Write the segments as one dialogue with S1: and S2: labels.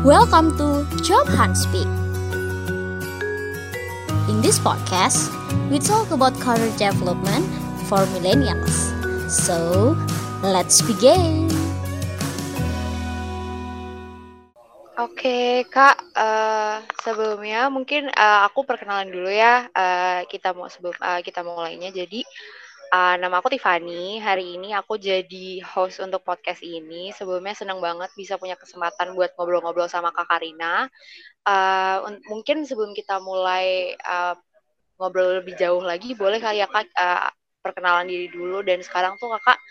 S1: Welcome to Job Hunt Speak. In this podcast, we talk about career development for millennials. So, let's begin.
S2: Oke, Kak. Uh, sebelumnya mungkin uh, aku perkenalan dulu ya. Uh, kita mau sebelum uh, kita mulainya. Jadi Uh, nama aku Tiffany. Hari ini aku jadi host untuk podcast ini. Sebelumnya senang banget bisa punya kesempatan buat ngobrol-ngobrol sama Kak Karina. Uh, mungkin sebelum kita mulai uh, ngobrol lebih jauh lagi, boleh kali ya Kak uh, perkenalan diri dulu. Dan sekarang tuh Kakak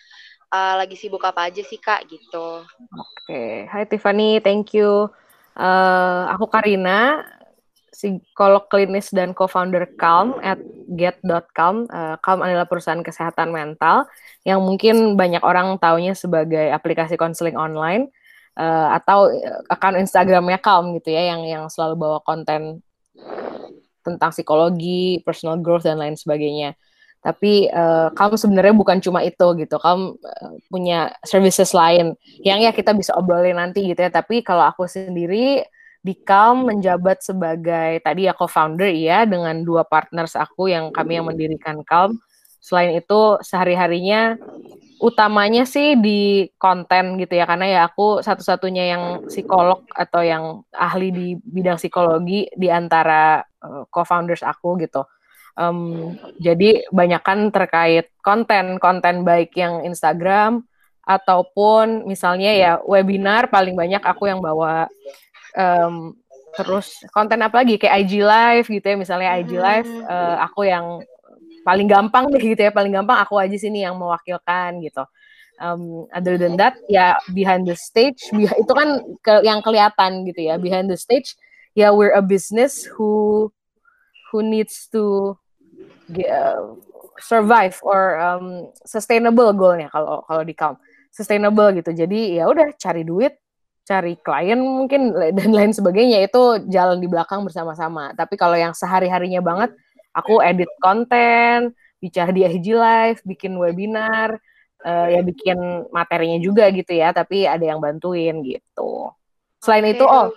S2: uh, lagi sibuk apa aja sih Kak gitu?
S3: Oke, okay. Hai Tiffany, thank you. Uh, aku Karina, psikolog klinis dan co-founder Calm at get.calm. Uh, Calm adalah perusahaan kesehatan mental yang mungkin banyak orang taunya sebagai aplikasi konseling online uh, atau akun Instagramnya Calm gitu ya yang yang selalu bawa konten tentang psikologi, personal growth dan lain sebagainya. Tapi uh, Calm sebenarnya bukan cuma itu gitu. Calm uh, punya services lain yang ya kita bisa obrolin nanti gitu ya. Tapi kalau aku sendiri Calm menjabat sebagai tadi ya co-founder ya dengan dua partners aku yang kami yang mendirikan Calm. Selain itu sehari-harinya utamanya sih di konten gitu ya karena ya aku satu-satunya yang psikolog atau yang ahli di bidang psikologi di antara uh, co-founders aku gitu. Um, jadi banyakkan terkait konten-konten baik yang Instagram ataupun misalnya ya webinar paling banyak aku yang bawa um, terus konten apa lagi? Kayak IG live gitu ya misalnya IG live uh, aku yang paling gampang deh gitu ya paling gampang aku aja sini yang mewakilkan gitu. Um, other than that ya behind the stage itu kan ke, yang kelihatan gitu ya behind the stage ya we're a business who who needs to uh, survive or um, sustainable goalnya kalau kalau di count sustainable gitu jadi ya udah cari duit cari klien mungkin dan lain sebagainya itu jalan di belakang bersama-sama. Tapi kalau yang sehari-harinya banget, aku edit konten, bicara di IG Live, bikin webinar, uh, ya bikin materinya juga gitu ya. Tapi ada yang bantuin gitu. Selain okay. itu, oh,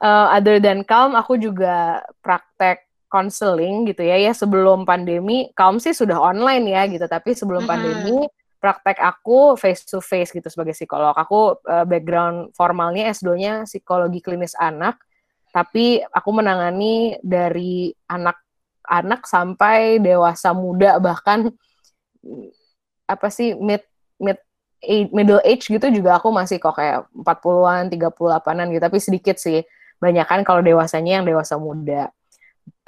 S3: uh, other than Calm, aku juga praktek counseling gitu ya. Ya sebelum pandemi, Calm sih sudah online ya gitu. Tapi sebelum uh -huh. pandemi praktek aku face to face gitu sebagai psikolog. Aku uh, background formalnya S2-nya psikologi klinis anak, tapi aku menangani dari anak-anak sampai dewasa muda bahkan apa sih mid mid middle age gitu juga aku masih kok kayak 40-an, 38-an gitu, tapi sedikit sih. Banyak kan kalau dewasanya yang dewasa muda.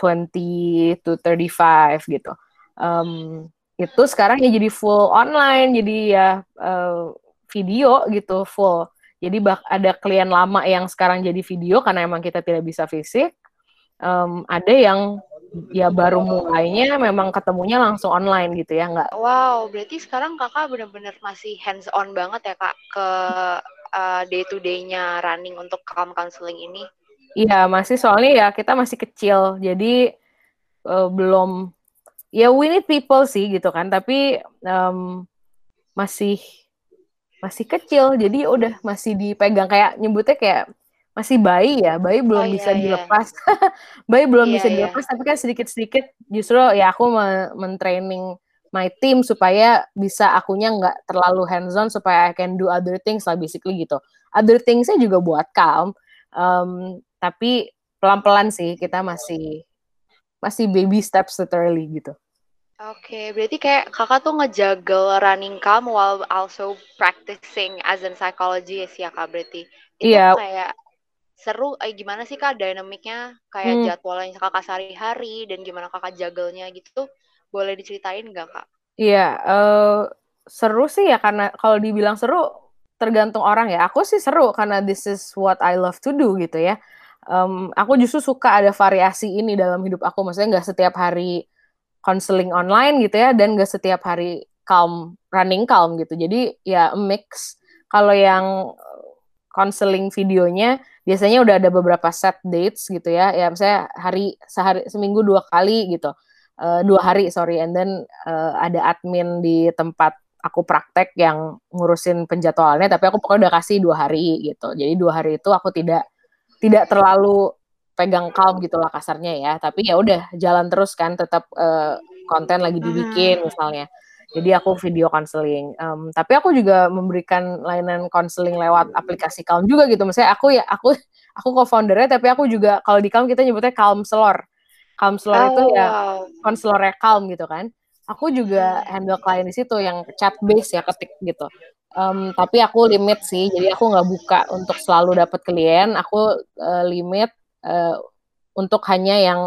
S3: 20 to 35 gitu. Um, itu sekarang ya jadi full online jadi ya uh, video gitu full. Jadi bak ada klien lama yang sekarang jadi video karena emang kita tidak bisa fisik. Um, ada yang ya baru mulainya memang ketemunya langsung online gitu ya nggak?
S2: Wow berarti sekarang kakak benar-benar masih hands on banget ya kak ke uh, day to day-nya running untuk calm counseling ini?
S3: Iya masih. Soalnya ya kita masih kecil jadi uh, belum ya we need people sih gitu kan. Tapi um, masih masih kecil. Jadi udah masih dipegang. Kayak nyebutnya kayak masih bayi ya. Bayi belum oh, bisa iya, iya. dilepas. Iya. bayi belum iya, bisa iya. dilepas. Tapi kan sedikit sedikit justru ya aku mentraining my team supaya bisa akunya nggak terlalu hands on supaya I can do other things lah basically gitu. Other thingsnya juga buat calm. Um, tapi pelan pelan sih. Kita masih masih baby steps literally gitu
S2: Oke, berarti kayak kakak tuh ngejagel running calm while also practicing as a psychologist ya kak berarti. Itu yeah. kayak seru, eh, gimana sih kak dinamiknya kayak hmm. jadwalnya kakak sehari-hari dan gimana kakak jagelnya gitu, boleh diceritain nggak kak?
S3: Iya, yeah, uh, seru sih ya karena kalau dibilang seru tergantung orang ya. Aku sih seru karena this is what I love to do gitu ya. Um, aku justru suka ada variasi ini dalam hidup aku, maksudnya nggak setiap hari counseling online gitu ya dan gak setiap hari calm running calm gitu. Jadi ya mix. Kalau yang counseling videonya biasanya udah ada beberapa set dates gitu ya. Ya misalnya hari sehari seminggu dua kali gitu. Uh, dua hari sorry. And then uh, ada admin di tempat aku praktek yang ngurusin penjadwalannya tapi aku pokoknya udah kasih dua hari gitu. Jadi dua hari itu aku tidak tidak terlalu pegang calm gitulah kasarnya ya. Tapi ya udah jalan terus kan tetap uh, konten lagi dibikin misalnya. Jadi aku video counseling. Um, tapi aku juga memberikan layanan counseling lewat aplikasi Calm juga gitu. Misalnya aku ya aku aku co-foundernya tapi aku juga kalau di Calm kita nyebutnya Calm Selor. Calm Selor oh, itu ya konselornya Calm gitu kan aku juga handle klien di situ yang chat base ya ketik gitu um, tapi aku limit sih jadi aku nggak buka untuk selalu dapat klien aku uh, limit uh, untuk hanya yang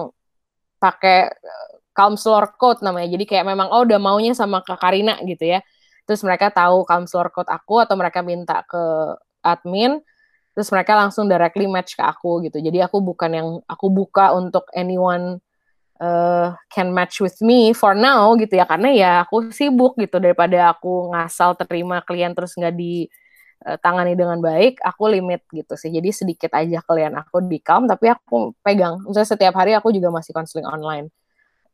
S3: pakai uh, counselor code namanya. Jadi kayak memang oh udah maunya sama Kak Karina gitu ya. Terus mereka tahu counselor code aku atau mereka minta ke admin terus mereka langsung directly match ke aku gitu. Jadi aku bukan yang aku buka untuk anyone uh, can match with me for now gitu ya karena ya aku sibuk gitu daripada aku ngasal terima klien terus nggak di uh, tangani dengan baik, aku limit gitu sih. Jadi sedikit aja klien aku di Calm, tapi aku pegang. Misalnya setiap hari aku juga masih konseling online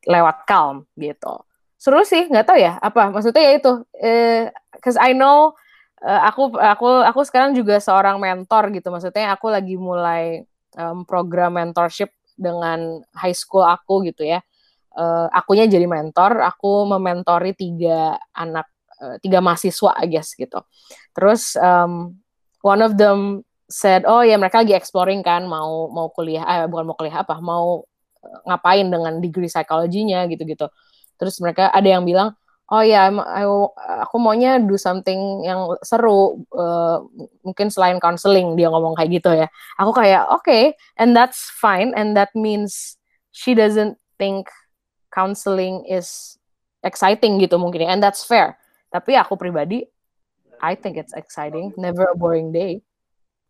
S3: lewat Calm gitu. Seru sih, nggak tahu ya apa maksudnya ya itu. Uh, Cause I know uh, aku aku aku sekarang juga seorang mentor gitu. Maksudnya aku lagi mulai um, program mentorship dengan high school aku gitu ya. Uh, akunya jadi mentor, aku mementori tiga anak uh, tiga mahasiswa I guess gitu. Terus um, one of them said, oh ya mereka lagi exploring kan mau mau kuliah, eh, bukan mau kuliah apa, mau uh, ngapain dengan degree psikologinya gitu-gitu. Terus mereka ada yang bilang, oh ya aku maunya do something yang seru, uh, mungkin selain counseling dia ngomong kayak gitu ya. Aku kayak oke, okay, and that's fine, and that means she doesn't think counseling is exciting gitu mungkin ya, and that's fair tapi aku pribadi, I think it's exciting, never a boring day.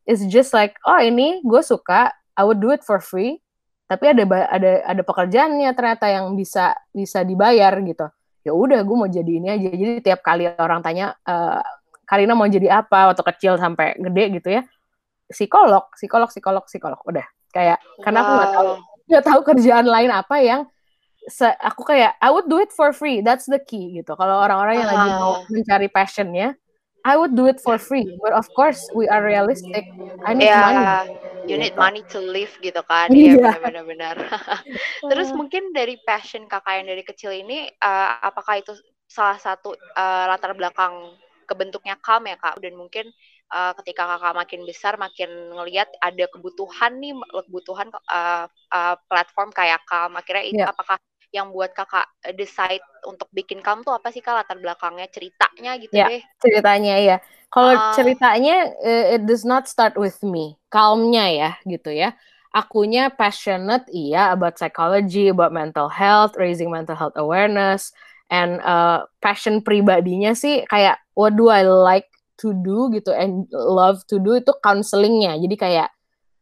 S3: It's just like, oh ini gue suka, I would do it for free. Tapi ada ada ada pekerjaannya ternyata yang bisa bisa dibayar gitu. Ya udah, gue mau jadi ini aja. Jadi tiap kali orang tanya, uh, Karina mau jadi apa waktu kecil sampai gede gitu ya, psikolog, psikolog, psikolog, psikolog. Udah, kayak karena aku nggak tahu nggak tahu kerjaan lain apa yang se aku kayak I would do it for free. That's the key gitu. Kalau orang-orang yang uh. lagi mau mencari passionnya, I would do it for free. But of course, we are realistic. I need yeah, money.
S2: You need money to live gitu kan? Iya yeah. benar-benar. Terus mungkin dari passion kakak yang dari kecil ini, uh, apakah itu salah satu uh, latar belakang kebentuknya kam ya kak? Dan mungkin uh, ketika kakak makin besar makin ngelihat ada kebutuhan nih kebutuhan uh, uh, platform kayak kam akhirnya itu yeah. apakah yang buat kakak eh, decide untuk bikin kamu tuh apa sih kak? Latar belakangnya ceritanya gitu
S3: ya,
S2: deh.
S3: ceritanya ya kalau uh, ceritanya it does not start with me. Calmnya ya gitu ya. Akunya passionate iya about psychology about mental health raising mental health awareness and uh, passion pribadinya sih kayak what do I like to do gitu and love to do itu counselingnya. Jadi kayak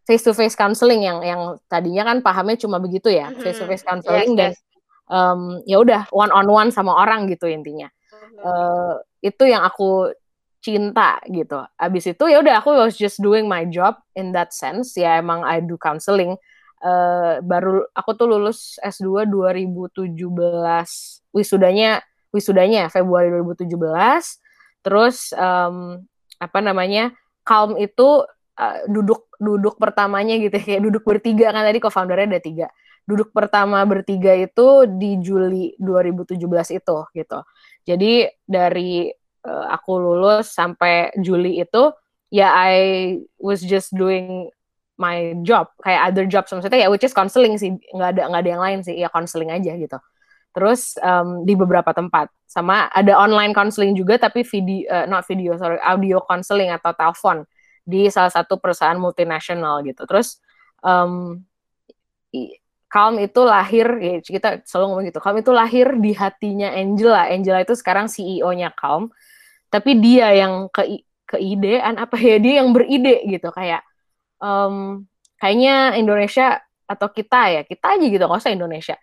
S3: face to face counseling yang yang tadinya kan pahamnya cuma begitu ya face to face counseling yes, dan yes um, ya udah one on one sama orang gitu intinya. Uh, itu yang aku cinta gitu. Abis itu ya udah aku was just doing my job in that sense. Ya emang I do counseling. Uh, baru aku tuh lulus S2 2017 wisudanya wisudanya Februari 2017 terus um, apa namanya Calm itu uh, duduk duduk pertamanya gitu. Kayak duduk bertiga kan tadi co-foundernya ada tiga duduk pertama bertiga itu di Juli 2017 itu gitu. Jadi dari uh, aku lulus sampai Juli itu ya I was just doing my job kayak other job maksudnya ya which is counseling sih. Nggak ada nggak ada yang lain sih. Ya counseling aja gitu. Terus um, di beberapa tempat. Sama ada online counseling juga tapi video uh, not video sorry audio counseling atau telepon di salah satu perusahaan multinasional gitu. Terus um, Calm itu lahir, ya kita selalu ngomong gitu, Calm itu lahir di hatinya Angela. Angela itu sekarang CEO-nya Calm, tapi dia yang ke keidean apa ya dia yang beride gitu kayak um, kayaknya Indonesia atau kita ya kita aja gitu nggak usah Indonesia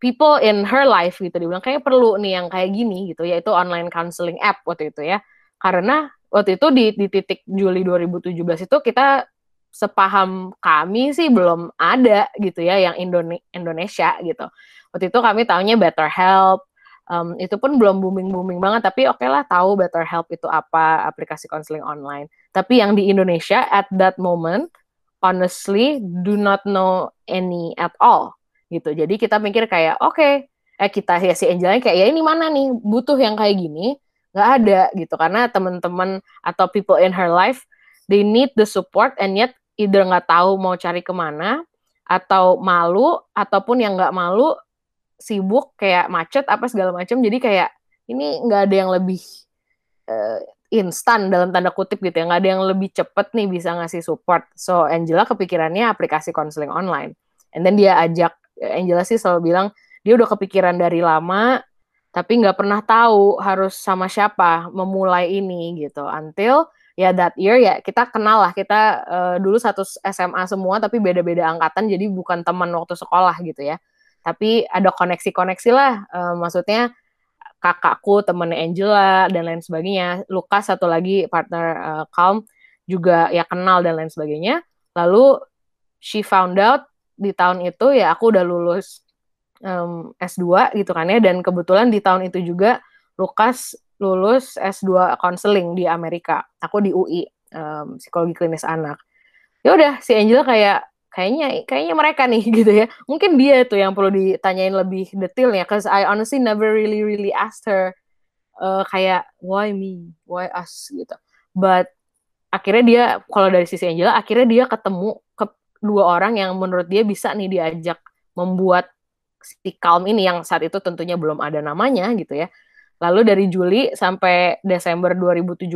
S3: people in her life gitu dibilang kayak perlu nih yang kayak gini gitu yaitu online counseling app waktu itu ya karena waktu itu di, di titik Juli 2017 itu kita sepaham kami sih belum ada gitu ya yang Indone Indonesia gitu. Waktu itu kami tahunya Better Help, um, itu pun belum booming booming banget tapi oke okay lah tahu Better Help itu apa aplikasi konseling online. Tapi yang di Indonesia at that moment honestly do not know any at all gitu. Jadi kita mikir kayak oke, okay, eh kita ya si Angelnya kayak ya ini mana nih butuh yang kayak gini nggak ada gitu karena teman-teman atau people in her life they need the support and yet either nggak tahu mau cari ke mana atau malu ataupun yang nggak malu sibuk kayak macet apa segala macam jadi kayak ini nggak ada yang lebih uh, instan dalam tanda kutip gitu ya. Nggak ada yang lebih cepet nih bisa ngasih support. So Angela kepikirannya aplikasi konseling online. And then dia ajak Angela sih selalu bilang dia udah kepikiran dari lama tapi nggak pernah tahu harus sama siapa memulai ini gitu. Until ya that year ya kita kenal lah. Kita uh, dulu satu SMA semua tapi beda-beda angkatan jadi bukan teman waktu sekolah gitu ya. Tapi ada koneksi-koneksi lah uh, maksudnya kakakku temennya Angela dan lain sebagainya. Lukas satu lagi partner uh, Calm juga ya kenal dan lain sebagainya. Lalu she found out di tahun itu ya aku udah lulus um, S2 gitu kan ya. Dan kebetulan di tahun itu juga Lukas lulus S2 konseling di Amerika. Aku di UI um, psikologi klinis anak. Ya udah si Angel kayak kayaknya kayaknya mereka nih gitu ya. Mungkin dia tuh yang perlu ditanyain lebih detailnya cause I honestly never really really asked her uh, kayak why me, why us gitu. But akhirnya dia kalau dari sisi Angela akhirnya dia ketemu ke dua orang yang menurut dia bisa nih diajak membuat si Calm ini yang saat itu tentunya belum ada namanya gitu ya. Lalu dari Juli sampai Desember 2017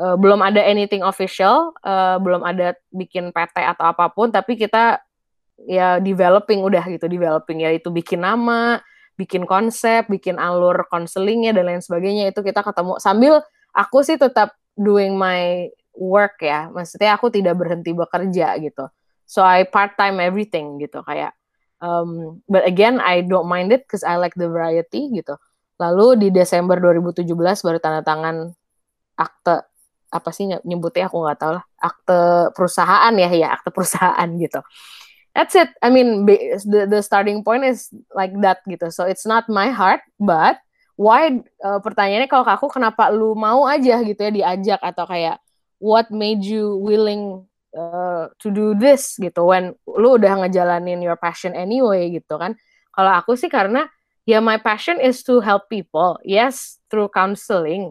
S3: uh, belum ada anything official, uh, belum ada bikin PT atau apa pun, tapi kita ya developing udah gitu, developing ya itu bikin nama, bikin konsep, bikin alur konselingnya dan lain sebagainya itu kita ketemu sambil aku sih tetap doing my work ya, maksudnya aku tidak berhenti bekerja gitu. So I part time everything gitu kayak Um, but again, I don't mind it because I like the variety gitu. Lalu di Desember 2017 baru tanda tangan akte apa sih nyebutnya aku nggak tahu lah akte perusahaan ya ya akte perusahaan gitu. That's it. I mean the the starting point is like that gitu. So it's not my heart, but why? Uh, pertanyaannya kalau aku kenapa lu mau aja gitu ya diajak atau kayak what made you willing uh, to do this gitu when lu udah ngejalanin your passion anyway gitu kan kalau aku sih karena ya my passion is to help people yes through counseling.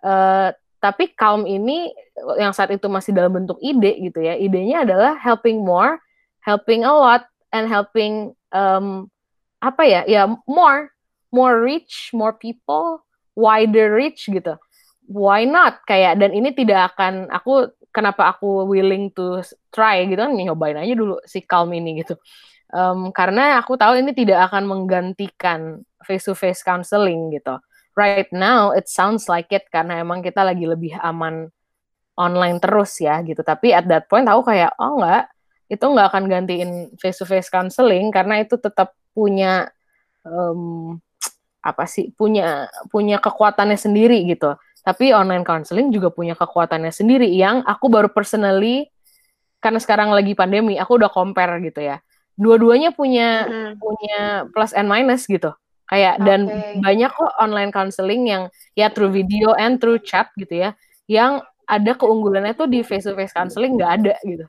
S3: Uh, tapi kaum ini yang saat itu masih dalam bentuk ide gitu ya idenya adalah helping more helping a lot and helping um, apa ya ya more more reach more people wider reach gitu. Why not? Kayak dan ini tidak akan aku kenapa aku willing to try gitu kan nyobain aja dulu si Calm ini gitu. Um, karena aku tahu ini tidak akan menggantikan face to face counseling gitu. Right now it sounds like it karena emang kita lagi lebih aman online terus ya gitu. Tapi at that point aku kayak oh enggak, itu nggak akan gantiin face to face counseling karena itu tetap punya um, apa sih punya punya kekuatannya sendiri gitu tapi online counseling juga punya kekuatannya sendiri yang aku baru personally karena sekarang lagi pandemi, aku udah compare gitu ya. Dua-duanya punya hmm. punya plus and minus gitu. Kayak okay. dan banyak kok online counseling yang ya through video and through chat gitu ya, yang ada keunggulannya tuh di face to face counseling nggak ada gitu.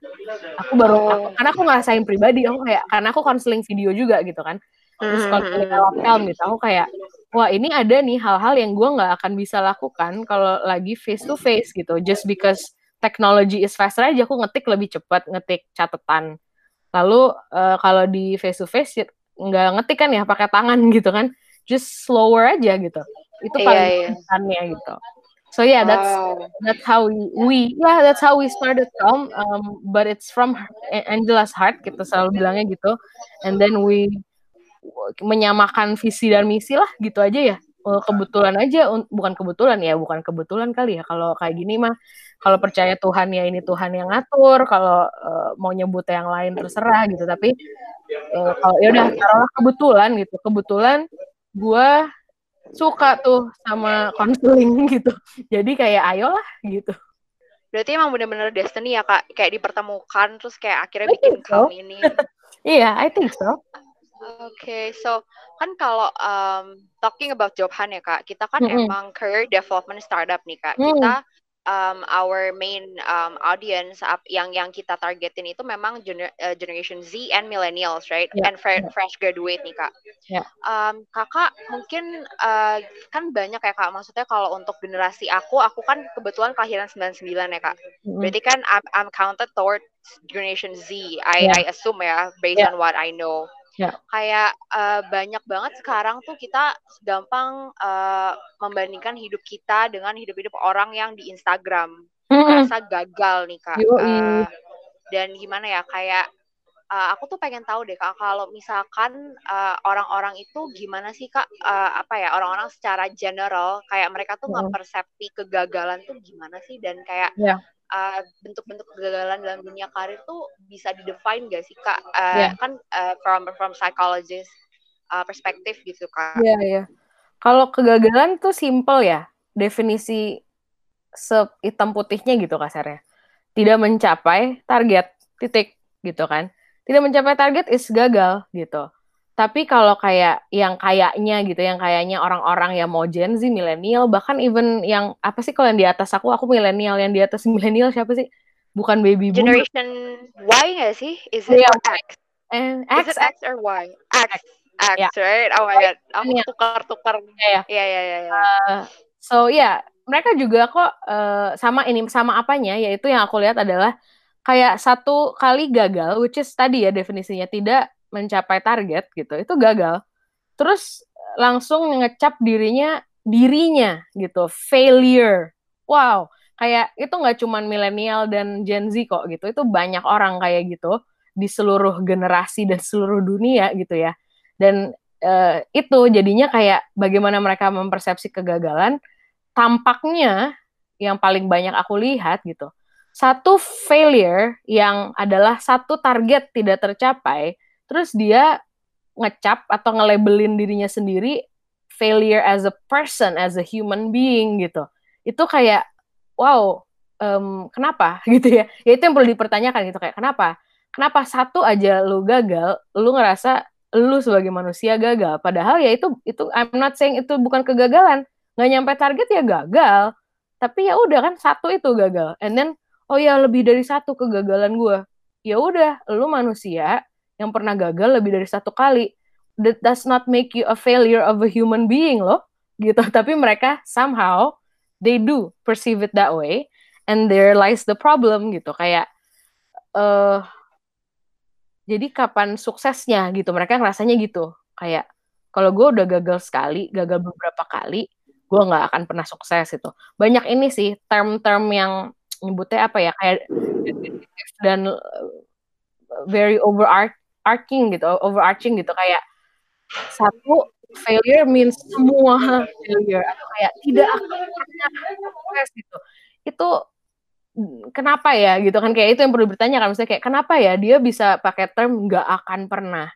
S3: Aku baru oh. aku, karena aku ngerasain pribadi aku kayak karena aku counseling video juga gitu kan. Terus kalau lewat film gitu aku kayak wah ini ada nih hal-hal yang gue nggak akan bisa lakukan kalau lagi face to face gitu just because technology is faster aja aku ngetik lebih cepat ngetik catatan lalu uh, kalau di face to face nggak ngetik kan ya pakai tangan gitu kan. Just slower aja gitu. Itu iya, paling yeah, yeah. gitu. So yeah that's wow. that's how we yeah that's how we started film um, but it's from Angela's heart kita selalu bilangnya gitu. And then we menyamakan visi dan misi lah gitu aja ya. Kebetulan aja bukan kebetulan ya bukan kebetulan kali ya. Kalau kayak gini mah kalau percaya Tuhan ya ini Tuhan yang ngatur kalau uh, mau nyebut yang lain terserah gitu tapi uh, kalau ya udah taruhlah kebetulan gitu kebetulan gue suka tuh sama konseling gitu jadi kayak ayolah gitu
S2: berarti emang bener-bener destiny ya kak kayak dipertemukan terus kayak akhirnya bikin so. kaum ini
S3: iya yeah, I think so
S2: Oke, okay, so kan kalau um, talking about job hunt ya kak, kita kan mm -hmm. emang career development startup nih kak. Mm. Kita um, our main um, audience up yang yang kita targetin itu memang gener uh, generation Z and millennials, right? Yeah. And fre yeah. fresh graduate nih kak. Yeah. Um, kakak mungkin uh, kan banyak ya kak. Maksudnya kalau untuk generasi aku, aku kan kebetulan kelahiran 99 ya kak. Mm-hmm. Berarti kan I'm, I'm counted toward generation Z. I yeah. I assume ya based yeah. on what I know. Yeah. Kayak uh, banyak banget sekarang tuh kita gampang uh, membandingkan hidup kita dengan hidup-hidup orang yang di Instagram. Mm. gagal nih kak. Uh, dan gimana ya kayak uh, aku tuh pengen tahu deh kak kalau misalkan orang-orang uh, itu gimana sih kak uh, apa ya orang-orang secara general kayak mereka tuh nggak mm. persepsi kegagalan tuh gimana sih dan kayak yeah bentuk bentuk-bentuk kegagalan dalam dunia karir tuh bisa didefine gak sih kak? Uh, yeah. Kan uh, from from psychologist uh, perspektif gitu kak.
S3: Iya yeah, iya. Yeah. Kalau kegagalan tuh simple ya definisi se hitam putihnya gitu kasarnya. Tidak mencapai target titik gitu kan. Tidak mencapai target is gagal gitu. Tapi kalau kayak yang kayaknya gitu, yang kayaknya orang-orang yang mau Gen Z, milenial, bahkan even yang apa sih kalau yang di atas aku, aku milenial, yang di atas milenial siapa sih? Bukan baby
S2: boom. Generation Y nggak sih? Is it yeah. X?
S3: And
S2: X? Is it X or Y? X. X, X yeah. right? Oh my god, aku yeah. tukar-tukar.
S3: Iya, iya, iya, iya. iya. Uh, so ya, yeah, mereka juga kok uh, sama ini sama apanya, yaitu yang aku lihat adalah kayak satu kali gagal, which is tadi ya definisinya tidak mencapai target gitu itu gagal. Terus langsung ngecap dirinya dirinya gitu failure. Wow kayak itu nggak cuma milenial dan Gen Z kok gitu itu banyak orang kayak gitu di seluruh generasi dan seluruh dunia gitu ya. Dan uh, itu jadinya kayak bagaimana mereka mempersepsi kegagalan tampaknya yang paling banyak aku lihat gitu satu failure yang adalah satu target tidak tercapai terus dia ngecap atau ngelabelin dirinya sendiri failure as a person, as a human being gitu. Itu kayak wow, um, kenapa gitu ya? Ya itu yang perlu dipertanyakan gitu kayak kenapa? Kenapa satu aja lu gagal, lu ngerasa lu sebagai manusia gagal. Padahal ya itu itu I'm not saying itu bukan kegagalan. Nggak nyampe target ya gagal. Tapi ya udah kan satu itu gagal. And then oh ya lebih dari satu kegagalan gue. Ya udah, lu manusia, yang pernah gagal lebih dari satu kali. That does not make you a failure of a human being loh, gitu. Tapi mereka somehow they do perceive it that way, and there lies the problem gitu. Kayak uh, jadi kapan suksesnya gitu? Mereka ngerasanya gitu. Kayak kalau gue udah gagal sekali, gagal beberapa kali, gue nggak akan pernah sukses itu. Banyak ini sih term-term yang nyebutnya apa ya kayak dan very overart arching gitu, overarching gitu kayak satu failure means semua failure atau kayak tidak akan sukses gitu. Itu kenapa ya gitu kan kayak itu yang perlu bertanya kan misalnya kayak kenapa ya dia bisa pakai term nggak akan pernah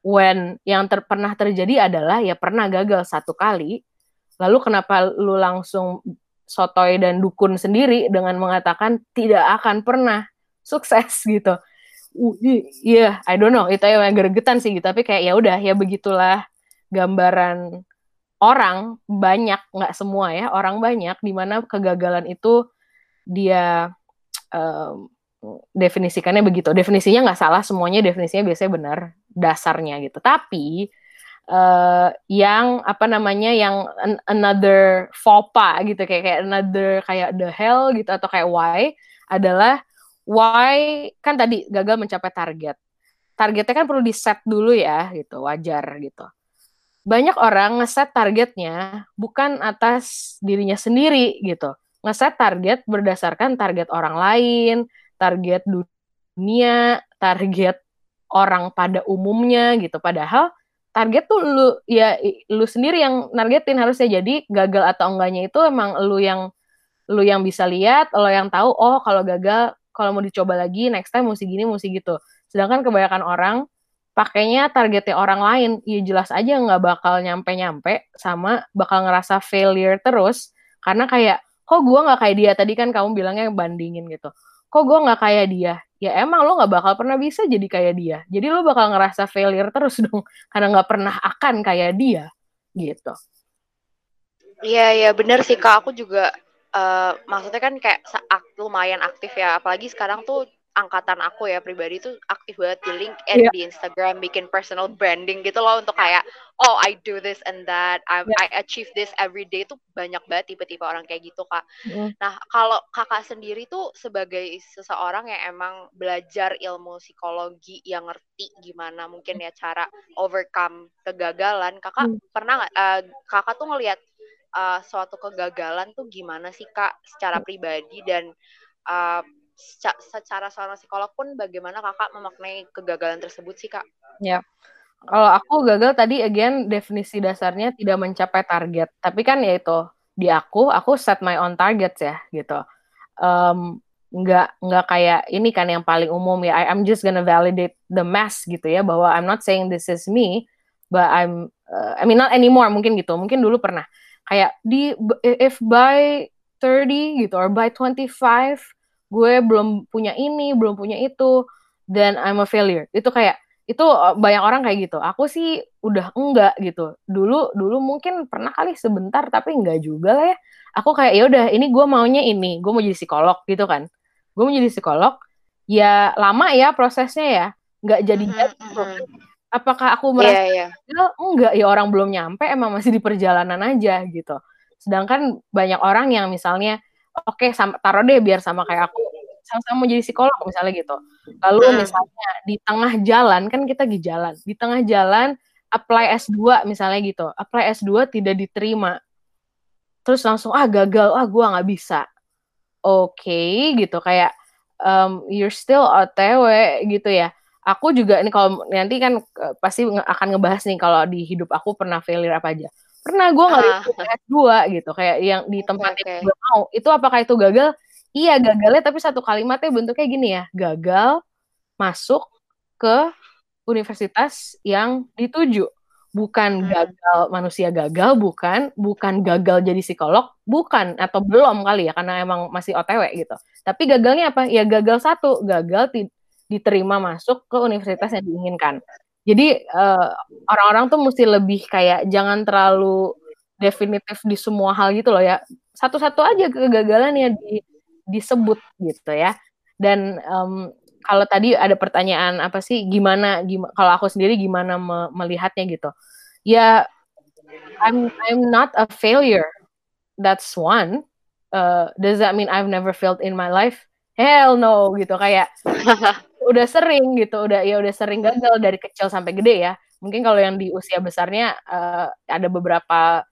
S3: when yang ter pernah terjadi adalah ya pernah gagal satu kali lalu kenapa lu langsung sotoy dan dukun sendiri dengan mengatakan tidak akan pernah sukses gitu iya yeah, I don't know itu yang gregetan sih gitu tapi kayak ya udah ya begitulah gambaran orang banyak nggak semua ya orang banyak di mana kegagalan itu dia um, definisikannya begitu. Definisinya nggak salah semuanya definisinya biasanya benar dasarnya gitu. Tapi uh, yang apa namanya yang an another faux pas gitu kayak kayak another kayak the hell gitu atau kayak why adalah why kan tadi gagal mencapai target. Targetnya kan perlu di set dulu ya gitu, wajar gitu. Banyak orang ngeset targetnya bukan atas dirinya sendiri gitu. Ngeset target berdasarkan target orang lain, target dunia, target orang pada umumnya gitu. Padahal target tuh lu ya lu sendiri yang nargetin harusnya jadi gagal atau enggaknya itu emang lu yang lu yang bisa lihat, lo yang tahu oh kalau gagal kalau mau dicoba lagi next time mesti gini mesti gitu. Sedangkan kebanyakan orang pakainya targetnya orang lain ya jelas aja nggak bakal nyampe-nyampe sama bakal ngerasa failure terus. Karena kayak kok gue nggak kayak dia? Tadi kan kamu bilangnya bandingin gitu. Kok gue nggak kayak dia? Ya emang lo nggak bakal pernah bisa jadi kayak dia. Jadi lo bakal ngerasa failure terus dong karena nggak pernah akan kayak dia gitu.
S2: Iya iya bener sih kak. Aku juga uh, maksudnya kan kayak lumayan aktif ya apalagi sekarang tuh angkatan aku ya pribadi tuh aktif banget di LinkedIn, yeah. di Instagram, bikin personal branding gitu loh untuk kayak oh I do this and that, I, yeah. I achieve this every day tuh banyak banget tipe-tipe orang kayak gitu kak. Mm. Nah kalau kakak sendiri tuh sebagai seseorang yang emang belajar ilmu psikologi yang ngerti gimana mungkin ya cara overcome kegagalan, kakak mm. pernah nggak uh, kakak tuh ngelihat uh, suatu kegagalan tuh gimana sih kak secara pribadi dan uh, secara seorang psikolog pun bagaimana kakak memaknai kegagalan tersebut sih kak?
S3: Ya, kalau aku gagal tadi again definisi dasarnya tidak mencapai target. Tapi kan ya itu di aku, aku set my own targets ya gitu. Um, nggak nggak kayak ini kan yang paling umum ya. I'm just gonna validate the mass gitu ya bahwa I'm not saying this is me, but I'm uh, I mean not anymore mungkin gitu. Mungkin dulu pernah kayak di if by 30 gitu or by 25 gue belum punya ini, belum punya itu, dan I'm a failure. Itu kayak itu eh, banyak orang kayak gitu. Aku sih udah enggak gitu. Dulu dulu mungkin pernah kali sebentar tapi enggak juga lah ya. Aku kayak ya udah ini gue maunya ini, gue mau jadi psikolog gitu kan. Gue mau jadi psikolog, ya lama ya prosesnya ya. Enggak jadi mm -hmm. Apakah aku merasa yeah, yeah. enggak ya orang belum nyampe emang masih di perjalanan aja gitu. Sedangkan banyak orang yang misalnya oke okay, taruh deh biar sama kayak aku sama-sama jadi psikolog misalnya gitu. Lalu hmm. misalnya di tengah jalan kan kita di jalan, di tengah jalan apply S2 misalnya gitu. Apply S2 tidak diterima. Terus langsung ah gagal, ah gua nggak bisa. Oke okay, gitu kayak um, you're still OTW gitu ya. Aku juga ini kalau nanti kan uh, pasti akan ngebahas nih kalau di hidup aku pernah failure apa aja pernah gue nggak uh. S2 gitu kayak yang di tempat okay. yang gue mau itu apakah itu gagal iya gagalnya tapi satu kalimatnya bentuknya gini ya gagal masuk ke universitas yang dituju bukan hmm. gagal manusia gagal bukan bukan gagal jadi psikolog bukan atau belum kali ya karena emang masih OTW gitu tapi gagalnya apa ya gagal satu gagal diterima masuk ke universitas yang diinginkan jadi eh, orang-orang tuh mesti lebih kayak jangan terlalu definitif di semua hal gitu loh ya. Satu-satu aja kegagalan yang di, disebut gitu ya. Dan um, kalau tadi ada pertanyaan apa sih gimana gimana kalau aku sendiri gimana me melihatnya gitu. Ya I'm I'm not a failure. That's one. Uh, does that mean I've never failed in my life? Hell no gitu kayak udah sering gitu, udah ya udah sering gagal dari kecil sampai gede ya. Mungkin kalau yang di usia besarnya uh, ada beberapa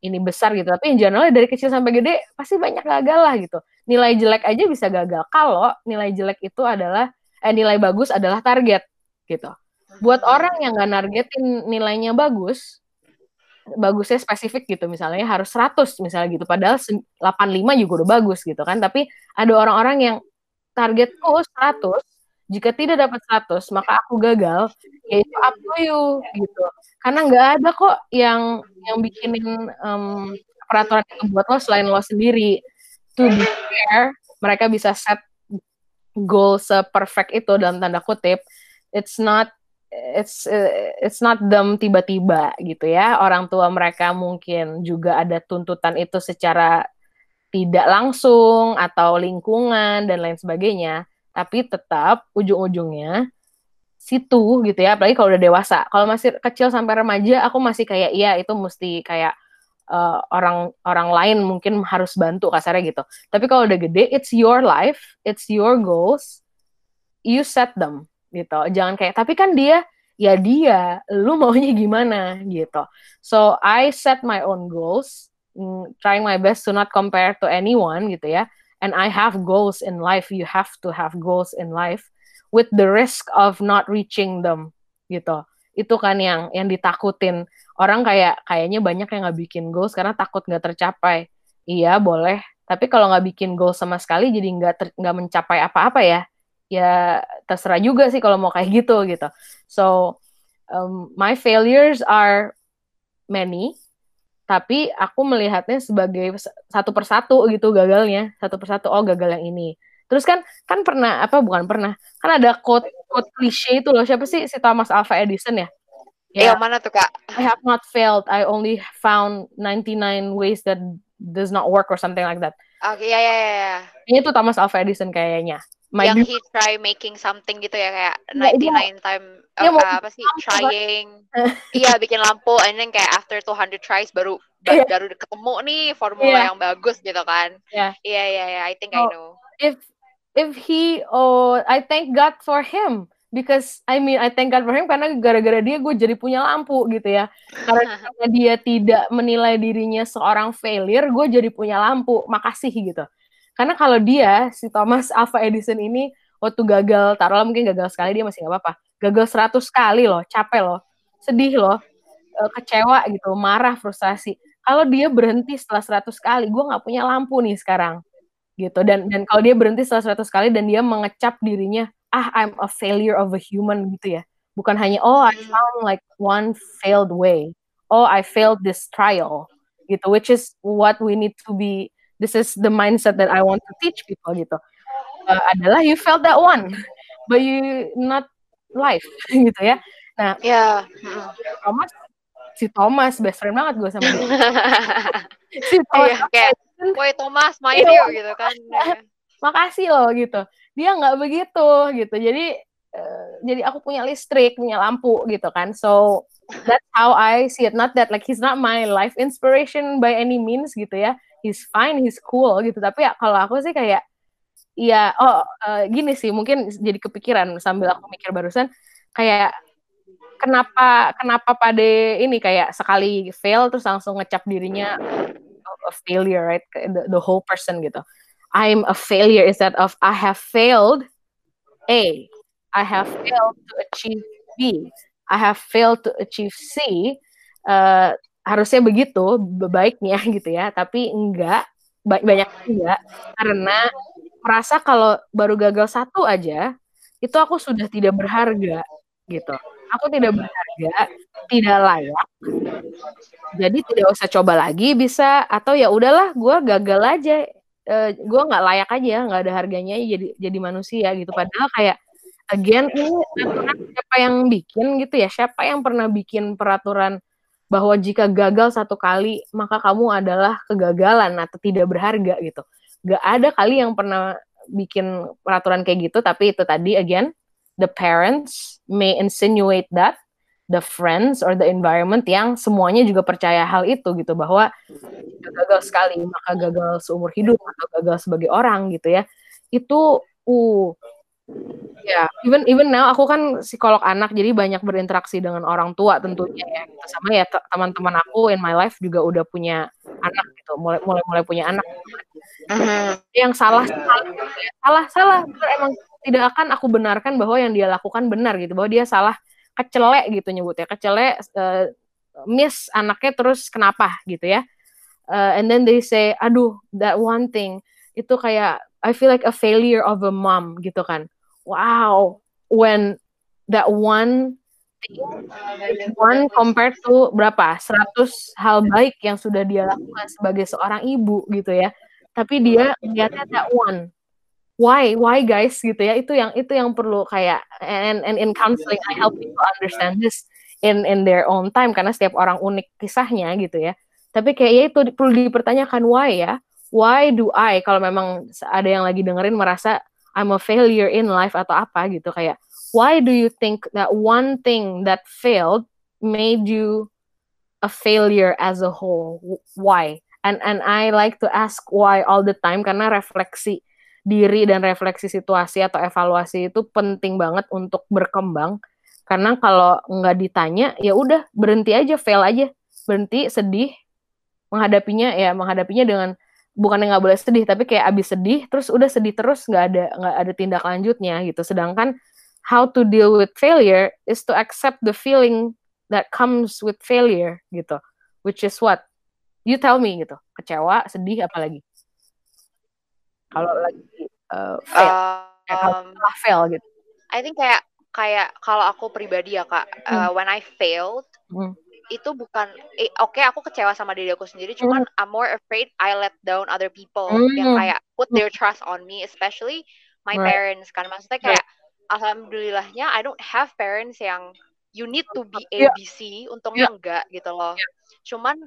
S3: ini besar gitu, tapi in general dari kecil sampai gede pasti banyak gagal lah gitu. Nilai jelek aja bisa gagal kalau nilai jelek itu adalah eh nilai bagus adalah target gitu. Buat orang yang nggak nargetin nilainya bagus, bagusnya spesifik gitu misalnya harus 100 misalnya gitu padahal 85 juga udah bagus gitu kan tapi ada orang-orang yang targetku 100 jika tidak dapat 100, maka aku gagal. Yaitu up to you gitu. Karena nggak ada kok yang yang bikinin um, peraturan itu buat lo selain lo sendiri. To be fair, mereka bisa set goal seperfect itu dalam tanda kutip. It's not it's it's not them tiba-tiba gitu ya. Orang tua mereka mungkin juga ada tuntutan itu secara tidak langsung atau lingkungan dan lain sebagainya tapi tetap ujung-ujungnya situ gitu ya apalagi kalau udah dewasa. Kalau masih kecil sampai remaja aku masih kayak iya itu mesti kayak uh, orang orang lain mungkin harus bantu kasarnya gitu. Tapi kalau udah gede it's your life it's your goals you set them gitu. Jangan kayak tapi kan dia ya dia lu maunya gimana? gitu. So I set my own goals mm, trying my best to not compare to anyone gitu ya and I have goals in life, you have to have goals in life with the risk of not reaching them gitu. Itu kan yang yang ditakutin. Orang kayak kayaknya banyak yang nggak bikin goals karena takut nggak tercapai. Iya boleh, tapi kalau nggak bikin goals sama sekali jadi nggak nggak mencapai apa-apa ya. Ya terserah juga sih kalau mau kayak gitu gitu. So um, my failures are many tapi aku melihatnya sebagai satu persatu gitu gagalnya. Satu persatu oh gagal yang ini. Terus kan kan pernah apa bukan pernah. Kan ada quote quote klise itu loh. Siapa sih? Si Thomas Alva Edison ya?
S2: Ya. yang mana tuh kak?
S3: I have not failed. I only found 99 ways that does not work or something like that.
S2: Oke, ya ya ya.
S3: Ini tuh Thomas Alva Edison kayaknya.
S2: My yang he try making something gitu ya kayak
S3: Iya,
S2: 99 time
S3: dia mau
S2: apa sih
S3: lampu,
S2: trying. iya, bikin lampu and then kayak after 200 tries baru ba-
S3: Iya.
S2: baru ketemu nih formula
S3: Iya.
S2: yang bagus gitu kan.
S3: Iya.
S2: Iya iya iya, I think I
S3: Oh.
S2: know.
S3: if if he oh I thank God for him because I mean I thank God for him karena gara-gara dia gue jadi punya lampu gitu ya karena karena dia tidak menilai dirinya seorang failure gue jadi punya lampu makasih gitu karena kalau dia si Thomas Alva Edison ini waktu gagal taruhlah mungkin gagal sekali dia masih nggak apa-apa gagal 100 kali loh capek loh sedih loh eh, kecewa gitu marah frustasi kalau dia berhenti setelah 100 kali gue nggak punya lampu nih sekarang gitu. Dan dan kalau dia berhenti setelah 100 kali dan dia mengecap dirinya ah I'm a failure of a human gitu ya. Bukan hanya oh I found like one failed way. Oh I failed this trial gitu. Which is what we need to be this is the mindset that I want to teach people gitu. Uh, adalah you failed that one but you not life gitu ya nah
S2: Iya. Mm.
S3: Thomas si Thomas best friend banget gue sama dia si Thomas
S2: kayak
S3: Edison,
S2: Woi Thomas main
S3: Iya.
S2: yuk gitu kan.
S3: makasih loh gitu dia nggak begitu gitu jadi eh, jadi aku punya listrik punya lampu gitu kan so that's how I see it not that like he's not my life inspiration by any means gitu ya he's fine he's cool gitu tapi ya kalau aku sih kayak ya oh eh, gini sih mungkin jadi kepikiran sambil aku mikir barusan kayak kenapa kenapa pada ini kayak sekali fail terus langsung ngecap dirinya a failure right? The, the whole person gitu. I'm a failure instead of I have failed A I have failed to achieve B I have failed to achieve C Eh, harusnya begitu baiknya gitu ya. Tapi enggak ba- banyak enggak karena merasa kalau baru gagal satu aja itu aku sudah tidak berharga gitu. Aku tidak berharga tidak layak jadi tidak usah coba lagi bisa atau ya udahlah gue gagal aja. Eh, gue nggak layak aja nggak ada harganya jadi jadi manusia gitu. Padahal kayak again ini siapa yang bikin gitu ya. Siapa yang pernah bikin peraturan bahwa jika gagal satu kali maka kamu adalah kegagalan atau tidak berharga gitu nggak ada kali yang pernah bikin peraturan kayak gitu tapi itu tadi again the parents may insinuate that the friends or the environment yang semuanya juga percaya hal itu gitu bahwa gagal sekali maka gagal seumur hidup atau gagal sebagai orang gitu ya. Itu uh ya even even now aku kan psikolog anak jadi banyak berinteraksi dengan orang tua tentunya ya. Sama ya te- teman-teman aku in my life juga udah punya anak gitu. Mulai mulai mulai punya anak.
S2: Mhm.
S3: yang salah salah salah emang tidak akan aku benarkan bahwa yang dia lakukan benar gitu. Bahwa dia salah kecelek gitu nyebutnya. Kecelek eh, miss anaknya terus kenapa gitu ya. Eh, and then they say aduh that one thing. Itu kayak I feel like a failure of a mom gitu kan. Wow. When that one one compared to berapa? 100 hal baik yang sudah dia lakukan sebagai seorang ibu gitu ya. Tapi dia lihatnya that one. Why? Why guys? Gitu ya. Itu yang itu yang perlu kayak and and in counseling I help people understand this in in their own time. Karena setiap orang unik kisahnya gitu ya. Tapi kayaknya itu di- perlu dipertanyakan why ya. Why do I kalau memang ada yang lagi dengerin merasa I'm a failure in life atau apa gitu. Kayak why do you think that one thing that failed made you a failure as a whole? Why? And and I like to ask why all the time karena refleksi diri dan refleksi situasi atau evaluasi itu penting banget untuk berkembang. Karena kalau nggak ditanya ya udah berhenti aja fail aja. Berhenti sedih menghadapinya ya menghadapinya dengan bukannya nggak boleh sedih tapi kayak abis sedih terus udah sedih terus nggak ada nggak ada tindak lanjutnya gitu. Sedangkan how to deal with failure is to accept the feeling that comes with failure gitu. Which is what? You tell me gitu. Kecewa sedih apalagi? Kalau lagi uh, fail.
S2: Um,
S3: fail gitu.
S2: I think kayak kayak kalau aku pribadi ya kak, uh, when I failed
S3: Hmm.
S2: itu bukan eh, oke aku kecewa sama diri aku sendiri, cuman I'm more afraid I let down other people yang
S3: Hmm.
S2: kayak put their trust on me, especially my
S3: Right.
S2: parents kan. Maksudnya kayak alhamdulillahnya I don't have parents yang you need to be
S3: Yeah.
S2: ABC, untungnya enggak gitu loh. Cuman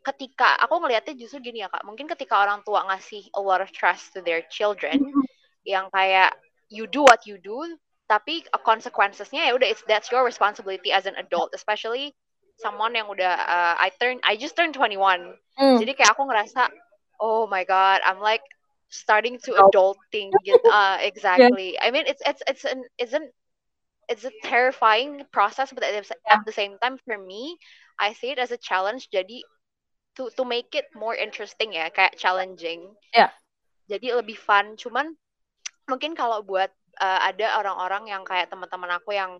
S2: ketika aku ngelihatnya justru gini ya kak mungkin ketika orang tua ngasih a lot of trust to their children mm-hmm. yang kayak you do what you do tapi consequencesnya ya udah it's that's your responsibility as an adult especially someone yang udah uh, I turn I just turned 21 mm. jadi kayak aku ngerasa oh my god I'm like starting to adulting uh, exactly yeah. I mean it's it's it's an isn't it's a terrifying process but at the same time for me I see it as a challenge jadi to to make it more interesting ya kayak challenging
S3: ya yeah.
S2: jadi lebih fun cuman mungkin kalau buat uh, ada orang-orang yang kayak teman-teman aku yang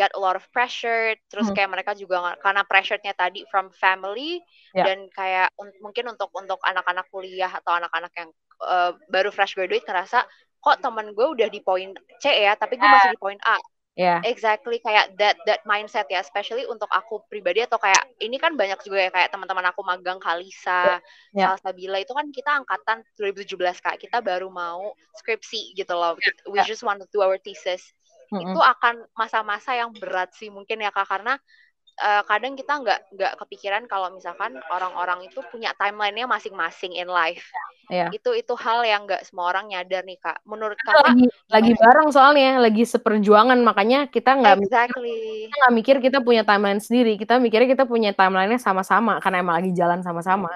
S2: get a lot of pressure terus hmm. kayak mereka juga karena pressure-nya tadi from family yeah. dan kayak un mungkin untuk untuk anak-anak kuliah atau anak-anak yang uh, baru fresh graduate ngerasa kok teman gue udah di poin C ya tapi gue masih di poin A
S3: Yeah.
S2: Exactly kayak that that mindset ya, especially untuk aku pribadi atau kayak ini kan banyak juga ya kayak teman-teman aku magang Kalisa, yeah. Salsabila itu kan kita angkatan 2017 kak, kita baru mau skripsi gitu loh, we yeah. just want to do our thesis. Mm -hmm. Itu akan masa-masa yang berat sih mungkin ya kak karena uh, kadang kita nggak nggak kepikiran kalau misalkan orang-orang itu punya timelinenya masing-masing in life.
S3: Yeah.
S2: Itu itu hal yang nggak semua orang nyadar nih kak. Menurut kakak
S3: lagi lagi bareng soalnya, lagi seperjuangan makanya kita nggak
S2: exactly.
S3: kita nggak mikir kita punya timeline sendiri. Kita mikirnya kita punya timelinenya sama-sama karena emang lagi jalan sama-sama.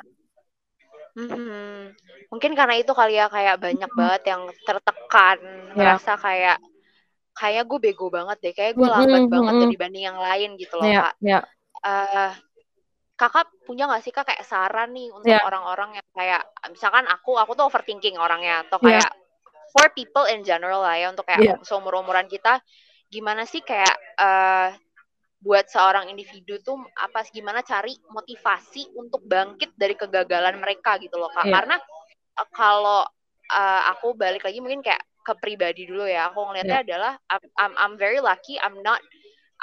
S2: Hmm, mungkin karena itu kali ya kayak banyak banget yang tertekan, yeah. merasa kayak kayak gue bego banget deh, kayak gue lambat mm -hmm. banget mm dibanding yang lain gitu loh
S3: yeah,
S2: kak.
S3: Yeah.
S2: Uh, kakak punya gak sih kak kayak saran nih untuk orang orang-orang yang kayak misalkan aku, aku tuh overthinking orangnya atau kayak yeah. for people in general lah ya untuk kayak yeah. seumur umuran kita, gimana sih kayak uh, buat seorang individu tuh apa gimana cari motivasi untuk bangkit dari kegagalan mereka gitu loh kak. Yeah. Karena uh, kalau uh, aku balik lagi mungkin kayak ke pribadi dulu ya. Aku ngelihatnya yeah. adalah I'm, I'm I'm very lucky. I'm not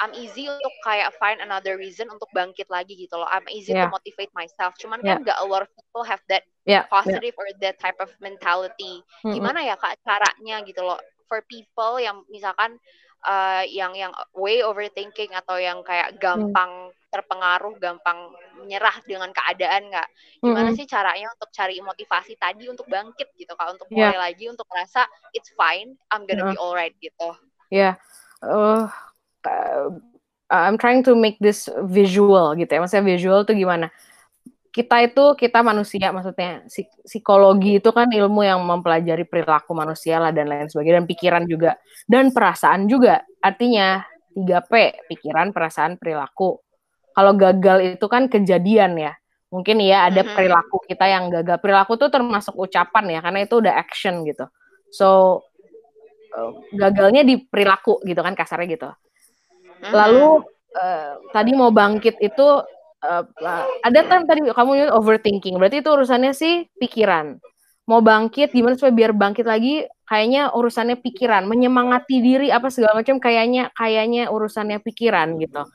S2: I'm easy untuk kayak find another reason untuk bangkit lagi gitu loh. I'm easy yeah. to motivate myself. Cuman yeah. kan gak a lot of people have that yeah. positive yeah. or that type of mentality. Mm -hmm. Gimana ya kak caranya gitu loh for people yang misalkan uh, yang yang way overthinking atau yang kayak gampang mm. terpengaruh, gampang menyerah dengan keadaan nggak? Gimana mm -hmm. sih caranya untuk cari motivasi tadi untuk bangkit gitu kak, untuk mulai yeah. lagi, untuk merasa it's fine, I'm gonna yeah. be alright gitu.
S3: Ya, yeah. uh, I'm trying to make this visual gitu ya. Maksudnya visual tuh gimana? Kita itu kita manusia maksudnya psikologi itu kan ilmu yang mempelajari perilaku manusia lah dan lain sebagainya dan pikiran juga dan perasaan juga. Artinya 3P pikiran perasaan perilaku. Kalau gagal itu kan kejadian ya. Mungkin ya ada mm-hmm. perilaku kita yang gagal. Perilaku tuh termasuk ucapan ya karena itu udah action gitu. So eh, gagalnya di perilaku gitu kan kasarnya gitu. Mm-hmm. lalu uh, tadi mau bangkit itu uh, ada kan tadi kamu overthinking. Berarti itu urusannya sih pikiran. Mau bangkit gimana supaya biar bangkit lagi? Kayaknya urusannya pikiran. Menyemangati diri apa segala macam kayaknya kayaknya urusannya pikiran gitu.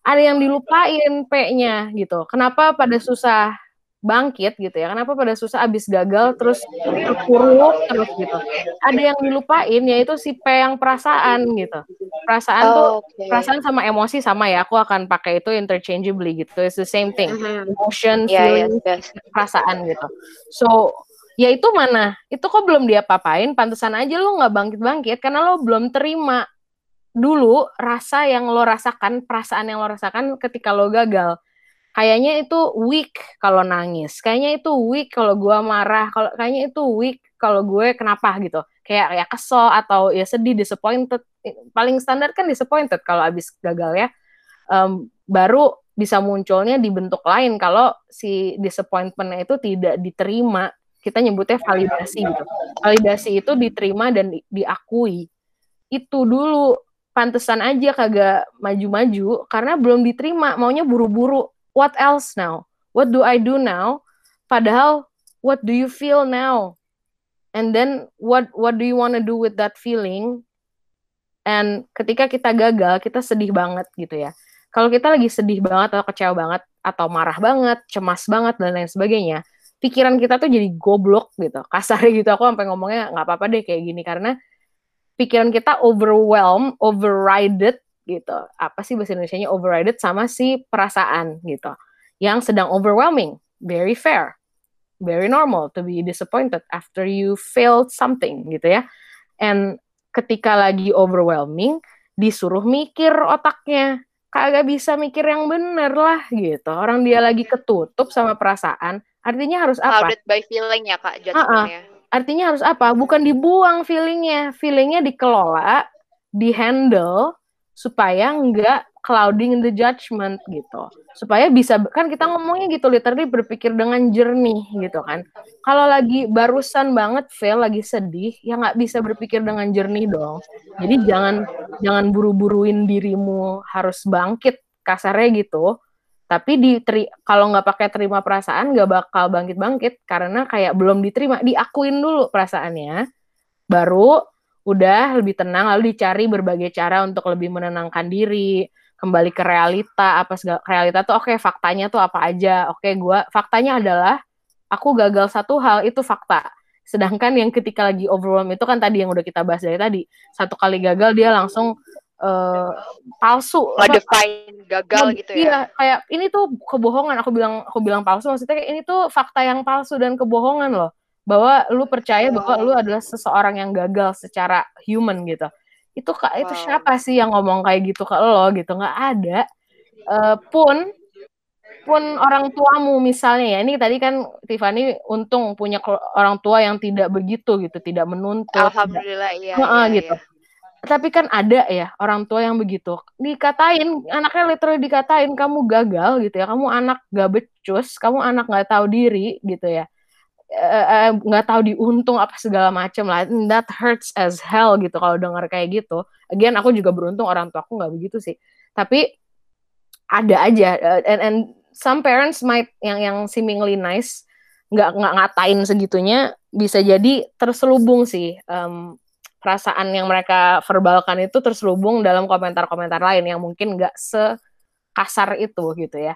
S3: Ada yang dilupain P-nya gitu. Kenapa pada susah bangkit gitu ya. Kenapa pada susah abis gagal terus terpuruk terus gitu. Ada yang dilupain yaitu si P yang perasaan gitu. Perasaan oh, tuh okay. perasaan sama emosi sama ya. Aku akan pakai itu interchangeably gitu. It's the same thing. Mm-hmm. Emotion, yeah, feeling, yes, yes. perasaan gitu. So ya itu mana? Itu kok belum dia papain? Pantesan aja lo nggak bangkit-bangkit karena lo belum terima dulu rasa yang lo rasakan, perasaan yang lo rasakan ketika lo gagal kayaknya itu weak kalau nangis. Kayaknya itu weak kalau gue marah. Kalau kayaknya itu weak kalau gue kenapa gitu. Kayak ya kesel atau ya sedih disappointed. Paling standar kan disappointed kalau abis gagal ya. Um, baru bisa munculnya di bentuk lain kalau si disappointmentnya itu tidak diterima. Kita nyebutnya validasi gitu. Validasi itu diterima dan di, diakui. Itu dulu. Pantesan aja kagak maju-maju karena belum diterima. Maunya buru-buru what else now? What do I do now? Padahal what do you feel now? And then what what do you want to do with that feeling? And ketika kita gagal, kita sedih banget gitu ya. Kalau kita lagi sedih banget atau kecewa banget atau marah banget, cemas banget dan lain sebagainya, pikiran kita tuh jadi goblok gitu. Kasarnya gitu aku sampai ngomongnya nggak apa-apa deh kayak gini karena pikiran kita overwhelmed, overrided gitu. Apa sih bahasa Indonesia-nya overrided sama si perasaan gitu. Yang sedang overwhelming. very fair, very normal to be disappointed after you failed something gitu ya. And ketika lagi overwhelming, disuruh mikir otaknya, kagak bisa mikir yang bener lah gitu. Orang dia lagi ketutup sama perasaan, artinya harus apa?
S2: Clouded by feeling ya kak judgementnya.
S3: Artinya harus apa? Bukan dibuang feelingnya, feelingnya dikelola, dihandle supaya nggak clouding the judgment gitu. Supaya bisa kan kita ngomongnya gitu literally berpikir dengan jernih gitu kan. Kalau lagi barusan banget fail lagi sedih ya nggak bisa berpikir dengan jernih dong. Jadi jangan jangan buru-buruin dirimu harus bangkit kasarnya gitu. Tapi di kalau nggak pakai terima perasaan nggak bakal bangkit-bangkit. Karena kayak belum diterima diakuin dulu perasaannya. Baru udah lebih tenang lalu dicari berbagai cara untuk lebih menenangkan diri kembali ke realita apa segala realita tuh oke okay, faktanya tuh apa aja. Oke okay, gua faktanya adalah aku gagal satu hal itu fakta. Sedangkan yang ketika lagi overwhelm itu kan tadi yang udah kita bahas dari tadi. Satu kali gagal dia langsung uh, palsu.
S2: Define gagal nah, gitu ya? iya
S3: kayak ini tuh kebohongan. Aku bilang aku bilang palsu maksudnya kayak ini tuh fakta yang palsu dan kebohongan loh bahwa lu percaya bahwa lu adalah seseorang yang gagal secara human gitu. Itu kak itu siapa sih yang ngomong kayak gitu ke lo gitu? Nggak ada. Uh, pun pun orang tuamu misalnya ya ini tadi kan Tiffany untung punya orang tua yang tidak begitu gitu tidak menuntut
S2: alhamdulillah
S3: tidak, iya, iya gitu. iya. tapi kan ada ya orang tua yang begitu. Dikatain anaknya literally dikatain kamu gagal gitu ya. Kamu anak gak becus kamu anak nggak tahu diri gitu ya nggak uh, tahu diuntung apa segala macam lah. That hurts as hell gitu kalau dengar kayak gitu. Again aku juga beruntung orang tua aku nggak begitu sih. Tapi ada aja uh, and and some parents might yang yang seemingly nice nggak nggak ngatain segitunya bisa jadi terselubung sih um, perasaan yang mereka verbalkan itu terselubung dalam komentar-komentar lain yang mungkin nggak sekasar itu gitu ya.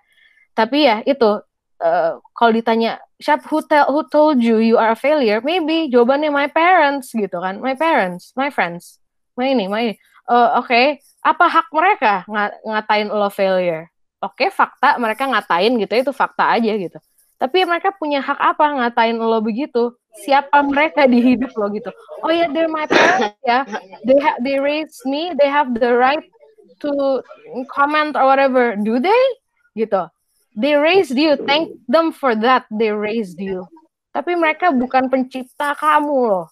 S3: Tapi ya itu uh, kalau ditanya siapa who who told you you are a failure? Maybe jawabannya my parents gitu kan. My parents my friends. My ini my ini. Uh, oke okay. apa hak mereka ng ngatain lo failure? Oke okay, fakta mereka ngatain gitu itu fakta aja gitu. Tapi mereka punya hak apa ngatain lo begitu? Siapa mereka di hidup lo gitu? Oh ya yeah, they're my parents ya. They have they raised me they have the right to comment or whatever. Do they? Gitu They raised you. Thank them for that. They raised you. Tapi mereka bukan pencipta kamu loh.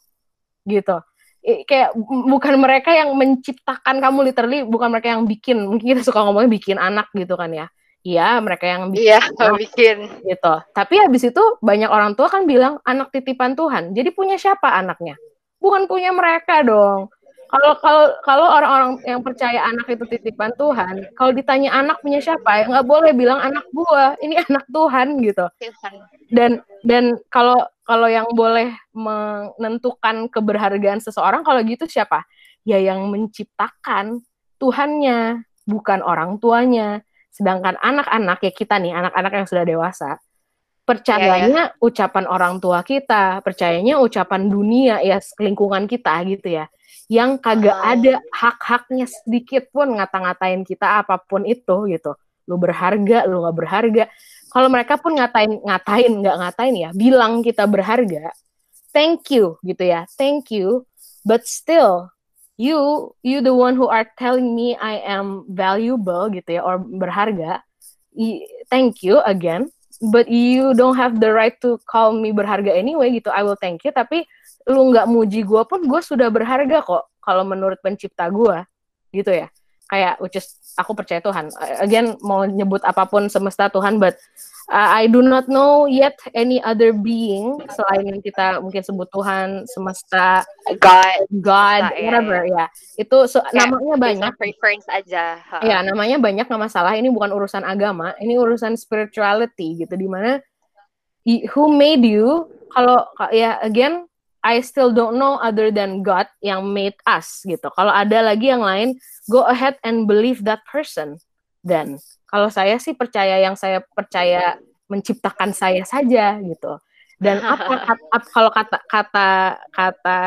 S3: Gitu. kayak bukan mereka yang menciptakan kamu literally, bukan mereka yang bikin. Mungkin kita suka ngomongnya bikin anak gitu kan ya. Iya, mereka yang
S2: bikin. Iya, bikin.
S3: Gitu. Tapi habis itu banyak orang tua kan bilang anak titipan Tuhan. Jadi punya siapa anaknya? Bukan punya mereka dong kalau kalau kalau orang-orang yang percaya anak itu titipan Tuhan, kalau ditanya anak punya siapa, ya nggak boleh bilang anak gua, ini anak Tuhan gitu. Dan dan kalau kalau yang boleh menentukan keberhargaan seseorang kalau gitu siapa? Ya yang menciptakan Tuhannya, bukan orang tuanya. Sedangkan anak-anak ya kita nih, anak-anak yang sudah dewasa, percayanya yeah, yeah. ucapan orang tua kita, percayanya ucapan dunia ya lingkungan kita gitu ya yang kagak oh. ada hak-haknya sedikit pun ngata-ngatain kita apa pun itu gitu. Lu berharga, lu nggak berharga. Kalau mereka pun ngatain, ngatain, nggak ngatain ya, bilang kita berharga, thank you gitu ya, thank you. But still, you, you the one who are telling me I am valuable gitu ya, or berharga. Thank you again. But you don't have the right to call me berharga anyway gitu. I will thank you. Tapi lu nggak muji gue pun gue sudah berharga kok kalau menurut pencipta gue gitu ya kayak which is aku percaya Tuhan again mau nyebut apa pun semesta Tuhan but uh, I do not know yet any other being selain yang kita mungkin sebut Tuhan semesta
S2: God
S3: God nah, whatever ya, ya. itu so, yeah, namanya banyak
S2: preference aja
S3: huh. ya namanya banyak nggak masalah ini bukan urusan agama ini urusan spirituality gitu di mana who made you kalau ya again I still don't know other than God yang made us gitu. Kalau ada lagi yang lain, go ahead and believe that person. Then, kalau saya sih percaya yang saya percaya menciptakan saya saja gitu. Dan apa, apa kalau kata kata kata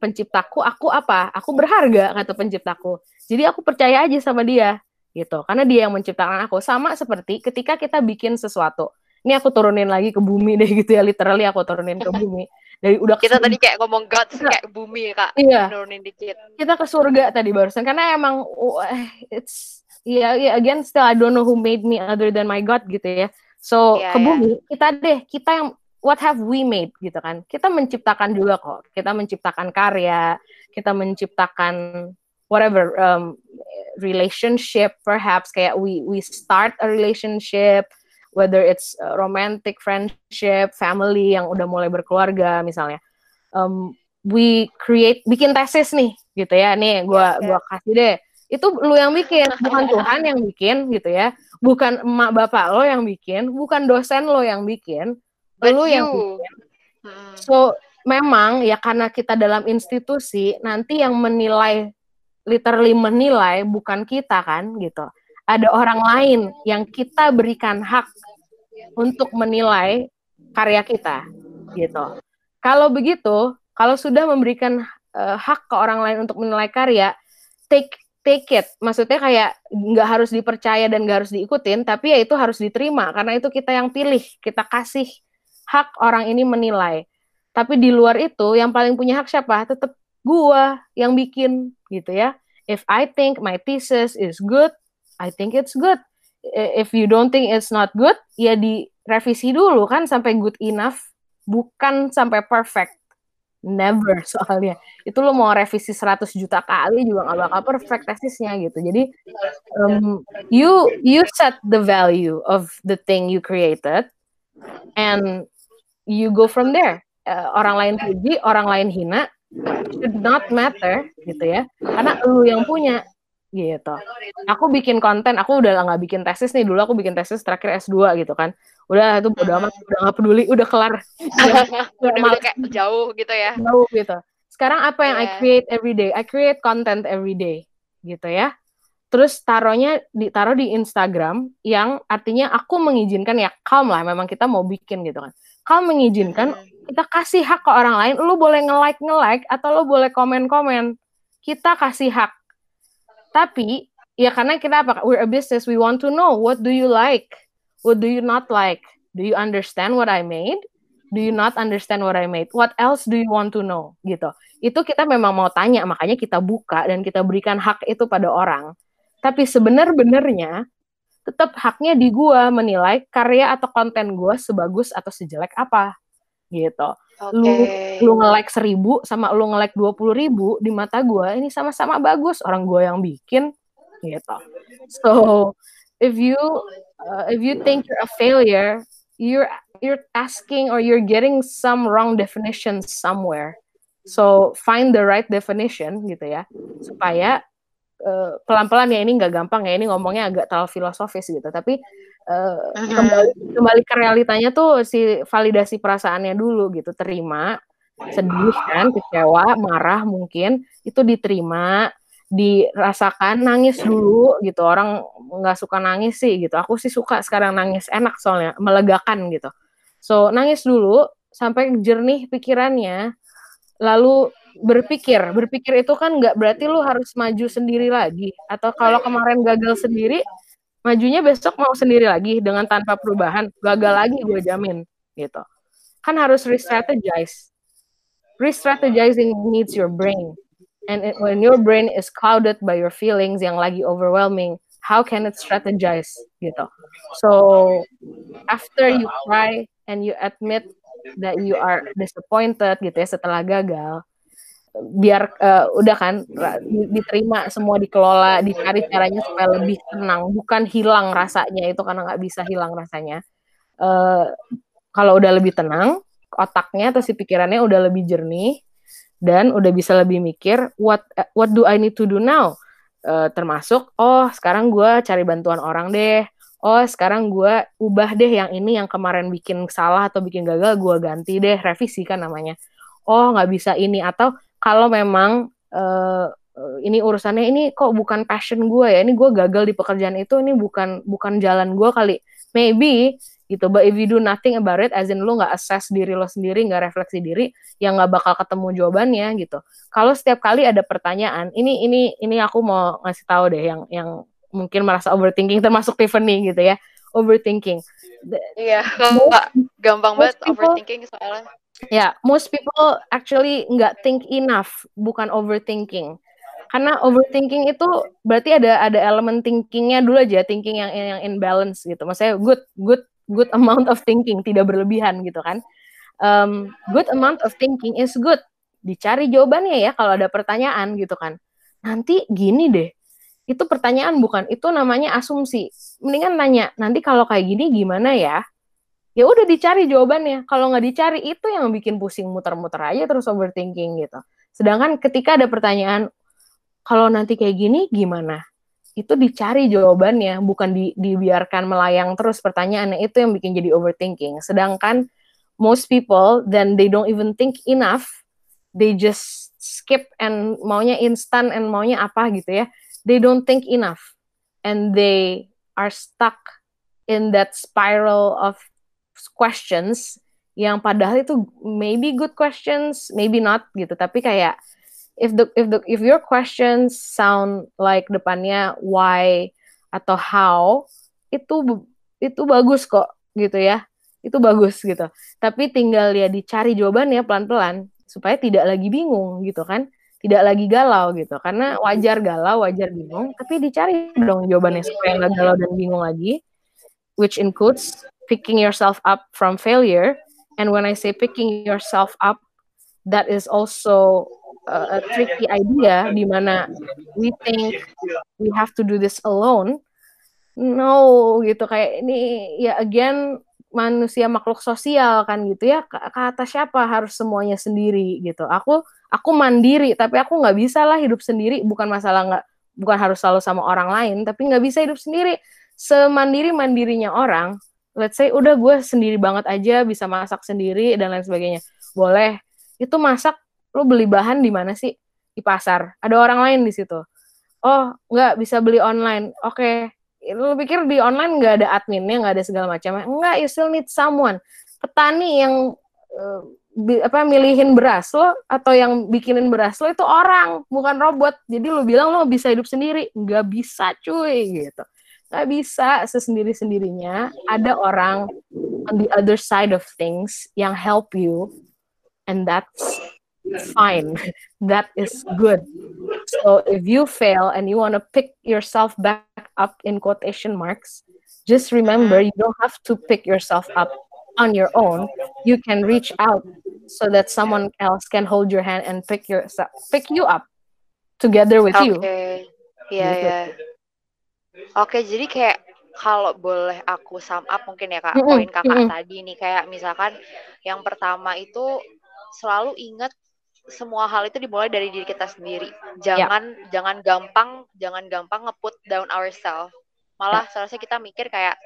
S3: penciptaku, aku apa? Aku berharga kata penciptaku. Jadi aku percaya aja sama dia gitu. Karena dia yang menciptakan aku. Sama seperti ketika kita bikin sesuatu ini aku turunin lagi ke bumi deh gitu ya literally aku turunin ke bumi dari udah
S2: kita tadi kayak ngomong God kayak bumi kak
S3: iya
S2: turunin dikit
S3: kita ke surga tadi barusan karena emang oh, it's ya yeah, yeah, again still I don't know who made me other than my God gitu ya. So yeah, ke bumi yeah. kita deh kita yang what have we made gitu kan. Kita menciptakan juga kok. Kita menciptakan karya kita menciptakan whatever um, relationship perhaps. Kayak we we start a relationship whether it's romantic friendship family yang udah mulai berkeluarga misalnya. Um, we create bikin tesis nih gitu ya. Nih gue yeah, yeah. gua kasih deh itu lu yang bikin bukan Tuhan yang bikin gitu ya bukan emak bapak lo yang bikin bukan dosen lo yang bikin But lu you. yang bikin hmm. so memang ya karena kita dalam institusi nanti yang menilai literally menilai bukan kita kan gitu ada orang lain yang kita berikan hak untuk menilai karya kita gitu. Kalau begitu, kalau sudah memberikan uh, hak ke orang lain untuk menilai karya, take take it. Maksudnya kayak nggak harus dipercaya dan nggak harus diikutin, tapi ya itu harus diterima karena itu kita yang pilih, kita kasih hak orang ini menilai. Tapi di luar itu yang paling punya hak siapa? Tetap gua yang bikin gitu ya. If I think my thesis is good, I think it's good. If you don't think it's not good, ya direvisi dulu kan sampai good enough, bukan sampai perfect. Never soalnya. Itu lo mau revisi 100 juta kali juga nggak bakal perfect tesisnya gitu. Jadi um, you you set the value of the thing you created and you go from there. Uh, orang lain puji, orang lain hina, should not matter gitu ya. Karena lu yang punya gitu. Aku bikin konten, aku udah nggak bikin tesis nih dulu aku bikin tesis terakhir S2 gitu kan. Udah itu bodo amat, udah nggak peduli, udah kelar.
S2: udah, udah, udah kayak jauh gitu ya.
S3: Jauh gitu. Sekarang apa yang yeah. I iya. create every day? I create content every day gitu ya. Terus taruhnya ditaruh di Instagram yang artinya aku mengizinkan ya calm lah memang kita mau bikin gitu kan. Calm mengizinkan kita kasih hak ke orang lain, lu boleh nge-like nge-like atau lu boleh komen-komen. Kita kasih hak tapi ya karena kita apa? We're a business. We want to know what do you like, what do you not like. Do you understand what I made? Do you not understand what I made? What else do you want to know? Gitu. Itu kita memang mau tanya, makanya kita buka dan kita berikan hak itu pada orang. Tapi sebenar-benarnya tetap haknya di gua menilai karya atau konten gua sebagus atau sejelek apa gitu. Okay. Lu lu nge-like seribu sama lu nge-like dua puluh ribu di mata gue ini sama-sama bagus orang gue yang bikin gitu. So if you uh, if you think you're a failure, you're you're asking or you're getting some wrong definition somewhere. So find the right definition gitu ya supaya uh, pelan-pelan ya ini nggak gampang ya ini ngomongnya agak terlalu filosofis gitu tapi uh, kembali kembali ke realitanya tuh si validasi perasaannya dulu gitu. Terima sedih kan kecewa marah mungkin itu diterima dirasakan nangis dulu gitu. Orang nggak suka nangis sih gitu. Aku sih suka sekarang nangis enak soalnya melegakan gitu. So nangis dulu sampai jernih pikirannya lalu berpikir. Berpikir itu kan nggak berarti lu harus maju sendiri lagi. Atau kalau kemarin gagal sendiri majunya besok mau sendiri lagi dengan tanpa perubahan gagal lagi gue jamin gitu. Kan harus re-strategize. Re-strategizing needs your brain. And it, when your brain is clouded by your feelings yang lagi overwhelming how can it strategize gitu. So after you cry and you admit that you are disappointed gitu ya setelah gagal biar uh, udah kan diterima semua dikelola dicari caranya supaya lebih tenang bukan hilang rasanya itu karena nggak bisa hilang rasanya. Uh, kalau udah lebih tenang otaknya atau si pikirannya udah lebih jernih dan udah bisa lebih mikir what what do I need to do now? Uh, termasuk oh sekarang gue cari bantuan orang deh. Oh sekarang gue ubah deh yang ini yang kemarin bikin salah atau bikin gagal gue ganti deh. Revisi kan namanya. Oh nggak bisa ini. Atau kalau memang uh, ini urusannya ini kok bukan passion gue ya ini gue gagal di pekerjaan itu ini bukan bukan jalan gue kali maybe gitu but if you do nothing about it as in lu nggak assess diri lo sendiri nggak refleksi diri yang nggak bakal ketemu jawabannya gitu kalau setiap kali ada pertanyaan ini ini ini aku mau ngasih tahu deh yang yang mungkin merasa overthinking termasuk Tiffany gitu ya overthinking.
S2: Iya, gampang banget overthinking soalnya.
S3: Ya, yeah, most people actually nggak think enough, bukan overthinking. Karena overthinking itu berarti ada ada elemen thinkingnya dulu aja, thinking yang yang imbalance gitu. Maksudnya good good good amount of thinking, tidak berlebihan gitu kan. Um, good amount of thinking is good. Dicari jawabannya ya kalau ada pertanyaan gitu kan. Nanti gini deh, itu pertanyaan bukan, itu namanya asumsi. Mendingan nanya, nanti kalau kayak gini gimana ya? Ya udah dicari jawabannya. Kalau nggak dicari itu yang bikin pusing muter-muter aja terus overthinking gitu. Sedangkan ketika ada pertanyaan, kalau nanti kayak gini gimana? Itu dicari jawabannya, bukan di, dibiarkan melayang terus pertanyaannya. Itu yang bikin jadi overthinking. Sedangkan most people then they don't even think enough. They just skip and maunya instan and maunya apa gitu ya they don't think enough and they are stuck in that spiral of questions yang padahal itu maybe good questions, maybe not gitu. Tapi kayak if the if the if your questions sound like depannya why atau how itu itu bagus kok gitu ya. Itu bagus gitu. Tapi tinggal ya dicari jawabannya pelan-pelan supaya tidak lagi bingung gitu kan tidak lagi galau gitu karena wajar galau wajar bingung tapi dicari dong jawabannya supaya nggak galau dan bingung lagi which includes picking yourself up from failure. And when I say picking yourself up that is also a, tricky idea di mana we think we have to do this alone. No gitu. Kayak ini ya again manusia makhluk sosial kan gitu ya. Kata siapa harus semuanya sendiri gitu. Aku aku mandiri tapi aku nggak bisa lah hidup sendiri. Bukan masalah nggak bukan harus selalu sama orang lain tapi nggak bisa hidup sendiri. Semandiri mandirinya orang let's say udah gue sendiri banget aja bisa masak sendiri dan lain sebagainya. Boleh. Itu masak lo beli bahan di mana sih? Di pasar. Ada orang lain di situ. Oh nggak bisa beli online. Oke. Okay. lo pikir di online nggak ada adminnya nggak ada segala macam? Enggak you still need someone. Petani yang uh, apa milihin beras lo atau yang bikinin beras lo itu orang bukan robot. Jadi lo bilang lo bisa hidup sendiri. Nggak bisa cuy gitu nggak bisa sesendiri sendirinya ada orang on the other side of things yang help you and that's fine that is good so if you fail and you want to pick yourself back up in quotation marks just remember you don't have to pick yourself up on your own, you can reach out so that someone else can hold your hand and pick your pick you up together with okay. you.
S2: Iya gitu. ya. Oke, jadi kayak kalau boleh aku sum up mungkin ya kak, mm -hmm. poin kakak mm -hmm. tadi nih kayak misalkan yang pertama itu selalu ingat semua hal itu dimulai dari diri kita sendiri. Jangan yeah. jangan gampang jangan gampang ngeput down ourselves. Malah yeah. seharusnya kita mikir kayak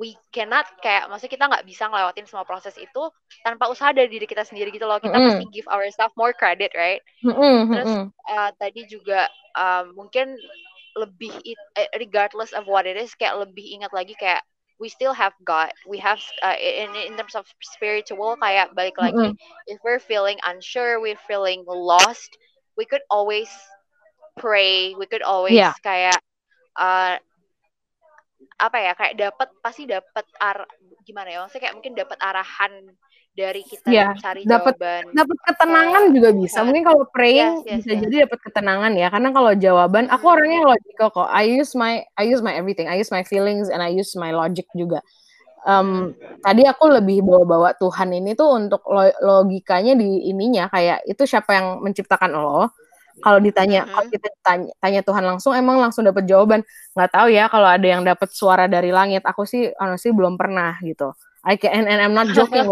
S2: we cannot kayak maksudnya kita nggak bisa ngelewatin semua proses itu tanpa usaha dari diri kita sendiri gitu loh kita mm -hmm. mesti give ourselves more credit right mm -hmm. terus uh, tadi juga um, mungkin lebih it, eh, regardless of what it is kayak lebih ingat lagi kayak we still have God we have uh, in in terms of spiritual kayak balik lagi mm -hmm. if we're feeling unsure we're feeling lost we could always pray we could always yeah. kayak uh, apa ya kayak dapat pasti dapat ar gimana ya maksudnya kayak mungkin dapat arahan dari kita
S3: yeah, cari dapet, jawaban. dapat ketenangan juga bisa. Kan. mungkin kalau praying yes, yes, bisa yes. jadi dapat ketenangan ya. Karena kalau jawaban aku hmm. orangnya logical kok. I use my I use my everything. I use my feelings and I use my logic juga. Um, tadi aku lebih bawa-bawa Tuhan ini tuh untuk logikanya di ininya. Kayak itu siapa yang menciptakan lo? Kalau ditanya mm-hmm. kalau kita tanya, tanya Tuhan langsung emang langsung dapat jawaban. Nggak tahu ya kalau ada yang dapat suara dari langit. Aku sih honestly belum pernah gitu. I can and, I'm not joking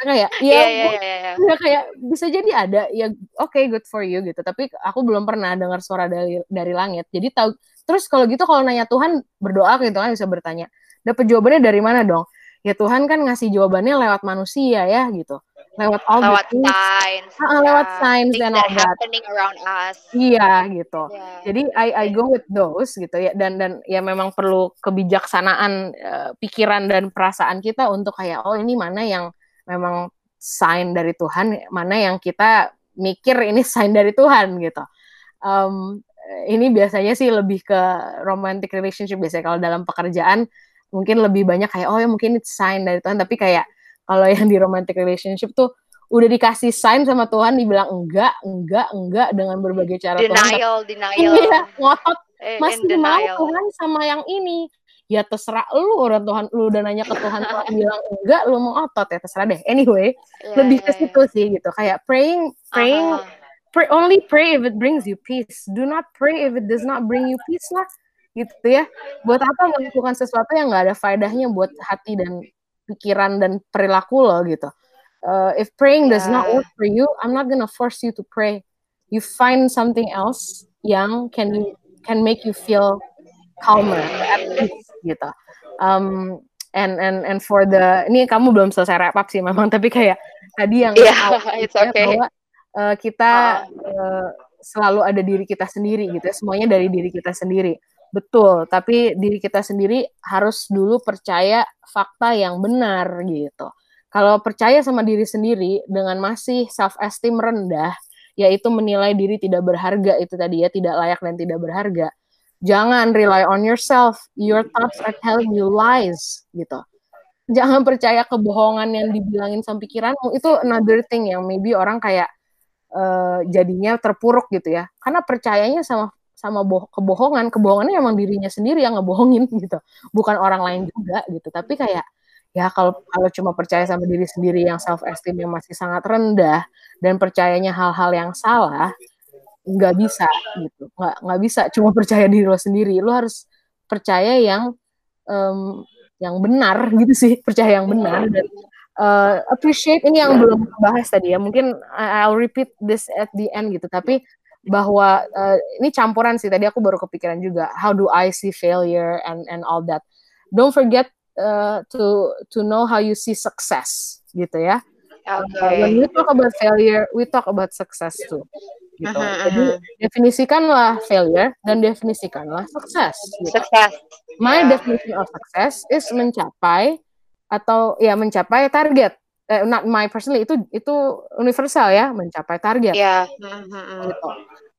S3: kayak iya yeah, yeah, yeah, yeah. ya kayak bisa jadi ada ya oke okay, good for you gitu tapi aku belum pernah dengar suara dari dari langit jadi tahu terus kalau gitu kalau nanya Tuhan berdoa gitu kan bisa bertanya dapat jawabannya dari mana dong ya Tuhan kan ngasih jawabannya lewat manusia ya gitu lewat all
S2: lewat the science,
S3: uh, yeah. lewat science dan all that
S2: happening around us.
S3: Iya gitu. Yeah. Jadi I I go with those gitu ya dan dan ya memang perlu kebijaksanaan uh, pikiran dan perasaan kita untuk kayak oh ini mana yang memang sign dari Tuhan, mana yang kita mikir ini sign dari Tuhan gitu. Um, ini biasanya sih lebih ke romantic relationship biasanya. Kalau dalam pekerjaan mungkin lebih banyak kayak oh ya mungkin it's sign dari Tuhan. Tapi kayak kalau yang di romantic relationship tuh udah dikasih sign sama Tuhan dibilang enggak enggak enggak dengan berbagai cara
S2: denial,
S3: Tuhan.
S2: Denial
S3: iya ngotot.
S2: Eh,
S3: masih mau. Tuhan sama yang ini ya terserah lu orang Tuhan lu udah nanya ke Tuhan Tuhan bilang enggak lu mau otot ya terserah deh. Anyway
S2: Iya,
S3: lebih
S2: iya,
S3: ke
S2: iya.
S3: situ sih gitu. Kayak praying praying
S2: Aha.
S3: pray only pray if it brings you peace. Do not pray if it does not bring you peace lah gitu ya. Buat apa melakukan sesuatu yang nggak ada faedahnya buat hati dan pikiran dan perilaku lo gitu. Uh, if praying does not
S2: Ya.
S3: work for you I'm not gonna force you to pray. You find something else yang can can make you feel calmer at peace gitu. Um, and and and for the ini kamu belum selesai wrap up sih memang tapi kayak tadi yang awal
S2: it's okay.
S3: bahwa uh, kita uh, selalu ada diri kita sendiri gitu ya semuanya dari diri kita sendiri. Betul tapi diri kita sendiri harus dulu percaya fakta yang benar gitu. Kalau percaya sama diri sendiri dengan masih self esteem rendah yaitu menilai diri tidak berharga itu tadi ya tidak layak dan tidak berharga jangan rely on yourself. Your thoughts are telling you lies gitu. Jangan percaya kebohongan yang dibilangin sama pikiranmu. Itu another thing yang maybe orang kayak eh, jadinya terpuruk gitu ya. Karena percayanya sama sama boh- kebohongan. Kebohongannya emang dirinya sendiri yang ngebohongin gitu. Bukan orang lain juga gitu. Tapi kayak ya kalau kalau cuma percaya sama diri sendiri yang self esteem yang masih sangat rendah dan percayanya hal-hal yang salah nggak bisa gitu. Nggak nggak bisa cuma percaya diri lo sendiri. Lo harus percaya yang em, yang benar gitu sih. Percaya yang benar dan uh, appreciate. Ini yang belum bahas tadi ya. Mungkin I- I'll repeat this at the end gitu. Tapi bahwa uh, ini campuran sih. Tadi aku baru kepikiran juga. How do I see failure and and all that. Don't forget uh, to to know how you see success gitu ya. Uh, when we talk about failure we talk about success too gitu jadi definisikanlah failure dan definisikanlah sukses gitu.
S2: Sukses.
S3: My
S2: Ya.
S3: definition of success is mencapai atau ya mencapai target. Eh, not my personally itu itu universal ya mencapai target
S2: Ya. Mhm, mhm.
S3: gitu.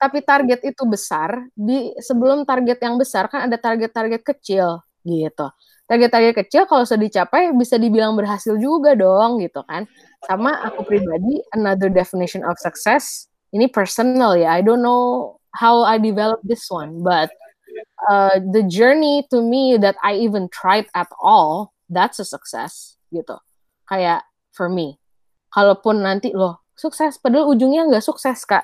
S3: Tapi target itu besar di sebelum target yang besar kan ada target-target kecil gitu. Target-target kecil kalau sudah dicapai bisa dibilang berhasil juga dong gitu kan. Sama aku pribadi another definition of success ini personal ya. I don't know how I develop this one but uh, the journey to me that I even tried at all, that's a success gitu. Kayak for me. Kalaupun nanti loh sukses, padahal ujungnya nggak sukses kak.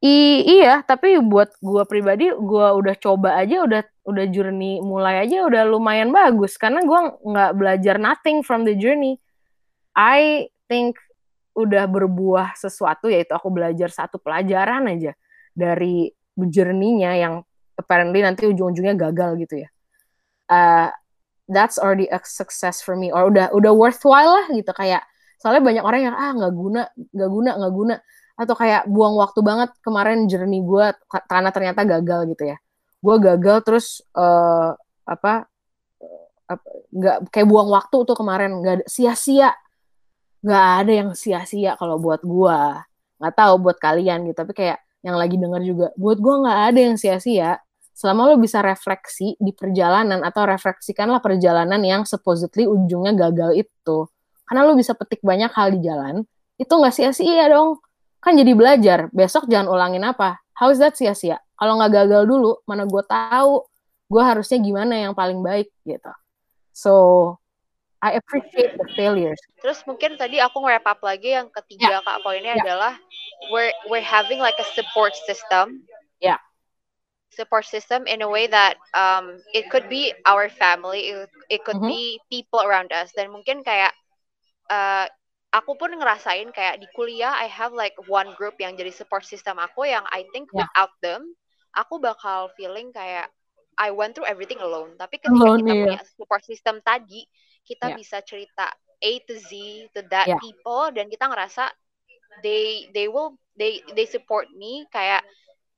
S3: I, iya, tapi buat gua pribadi, gua udah coba aja, udah udah journey mulai aja udah lumayan bagus karena gua nggak belajar nothing from the journey. I think udah berbuah sesuatu yaitu aku belajar satu pelajaran aja dari journey-nya yang apparently nanti ujung-ujungnya gagal gitu ya. Uh, that's already a success for me. Or udah udah worthwhile lah gitu kayak soalnya banyak orang yang ah nggak guna nggak guna nggak guna. Atau kayak buang waktu banget kemarin journey gue karena ternyata gagal gitu ya. Gue gagal terus uh, apa apa nggak kayak buang waktu tuh kemarin nggak sia-sia nggak ada yang sia-sia kalau buat gue nggak tahu buat kalian gitu tapi kayak yang lagi denger juga buat gue nggak ada yang sia-sia. Selama lo bisa refleksi di perjalanan atau refleksikanlah perjalanan yang supposedly ujungnya gagal itu. Karena lo bisa petik banyak hal di jalan itu nggak sia-sia dong. Kan jadi belajar besok jangan ulangin apa. How is that sia-sia? Kalau nggak gagal dulu mana gue tahu gue harusnya gimana yang paling baik gitu. So I appreciate the failures
S2: Terus mungkin tadi aku nge-wrap up lagi yang ketiga kak poinnya
S3: Ya.
S2: adalah we're we're having like a support system.
S3: Ya.
S2: Support system in a way that um it could be our family, it, it could
S3: Mhm.
S2: be people around us dan mungkin kayak uh, aku pun ngerasain kayak di kuliah I have like one group yang jadi support system aku yang I think
S3: Ya.
S2: without them aku bakal feeling kayak I went through everything alone. Tapi ketika
S3: Alone,
S2: kita
S3: iya.
S2: punya support system tadi, kita
S3: Ya.
S2: bisa cerita A to Z to that
S3: Ya.
S2: people dan kita ngerasa they they will they they support me kayak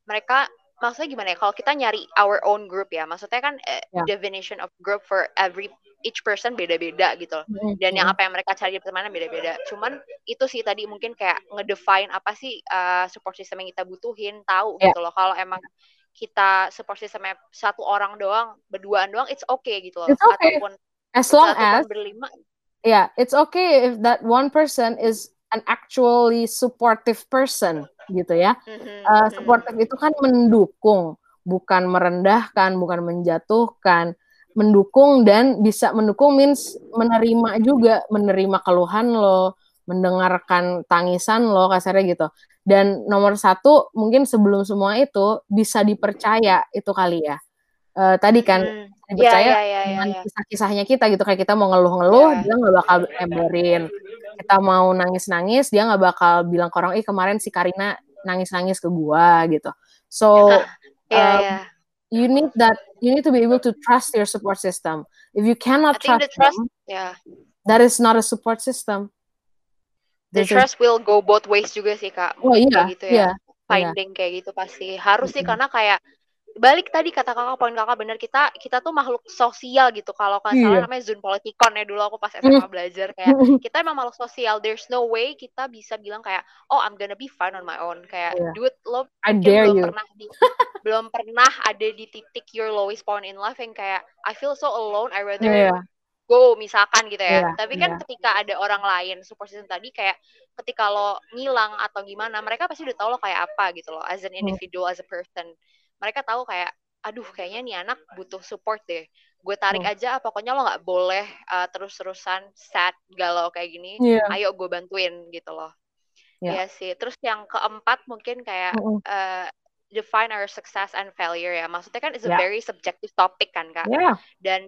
S2: mereka maksudnya gimana ya kalau kita nyari our own group ya maksudnya kan eh,
S3: Ya.
S2: definition of group for every each person beda-beda gitu loh dan yang apa yang mereka cari di pertemanan beda-beda. Cuman itu sih tadi mungkin kayak ngedefine apa sih uh, support system yang kita butuhin, tahu
S3: Ya.
S2: gitu loh. Kalau emang kita support systemnya satu orang doang, berduaan doang, it's okay gitu loh.
S3: It's okay.
S2: Ataupun
S3: as long as
S2: berlima.
S3: yeah, it's okay if that one person is an actually supportive person gitu ya.
S2: Mhm,
S3: Uh, supportive itu kan mendukung, bukan merendahkan, bukan menjatuhkan. Mendukung dan bisa mendukung means menerima juga, menerima keluhan lo, mendengarkan tangisan lo, kasarnya gitu. Dan nomor satu, mungkin sebelum semua itu bisa dipercaya itu kali ya. Uh, tadi kan
S2: Hmm. Ya,
S3: dipercaya
S2: ya, ya, ya,
S3: dengan
S2: ya.
S3: kisah-kisahnya kita gitu kayak kita mau ngeluh-ngeluh
S2: Ya.
S3: dia nggak bakal emberin kita mau nangis-nangis dia nggak bakal bilang ke orang ih kemarin si Karina nangis-nangis ke gua gitu so
S2: Ya,
S3: um,
S2: ya.
S3: you need that you need to be able to trust your support system if you cannot trust,
S2: the trust,
S3: them
S2: ya,
S3: that is not a support system
S2: the
S3: There's a-
S2: trust will go both ways juga sih kak.
S3: oh iya
S2: gitu ya.
S3: iya iya
S2: Finding kayak gitu pasti harus sih
S3: Mm-mm.
S2: karena kayak balik tadi kata kakak poin kakak bener kita kita tuh makhluk sosial gitu kalau nggak salah
S3: Iya.
S2: namanya zone politikon ya dulu aku pas SMA belajar kayak
S3: Mm.
S2: kita emang makhluk sosial there's no way kita bisa bilang kayak oh I'm gonna be fine on my own kayak
S3: Iya.
S2: dude lo
S3: I dare
S2: belum
S3: you
S2: pernah di belum pernah ada di titik your lowest point in life yang kayak I feel so alone I rather
S3: iya
S2: go misalkan gitu ya. Tapi kan
S3: iya.
S2: ketika ada orang lain support system tadi kayak ketika lo ngilang atau gimana, mereka pasti udah tahu lo kayak apa gitu loh as an
S3: Hmm.
S2: individual as a person. Mereka tahu kayak aduh kayaknya nih anak butuh support deh. Gue tarik
S3: Hmm.
S2: aja pokoknya lo nggak boleh uh, terus-terusan sad galau kayak gini.
S3: Iya.
S2: Ayo gue bantuin gitu loh.
S3: Iya.
S2: Iya sih. Terus yang keempat mungkin kayak
S3: Mm-mm.
S2: uh, define our success and failure ya. Maksudnya kan it's a
S3: Ya.
S2: very subjective topic kan kak
S3: Yeah.
S2: dan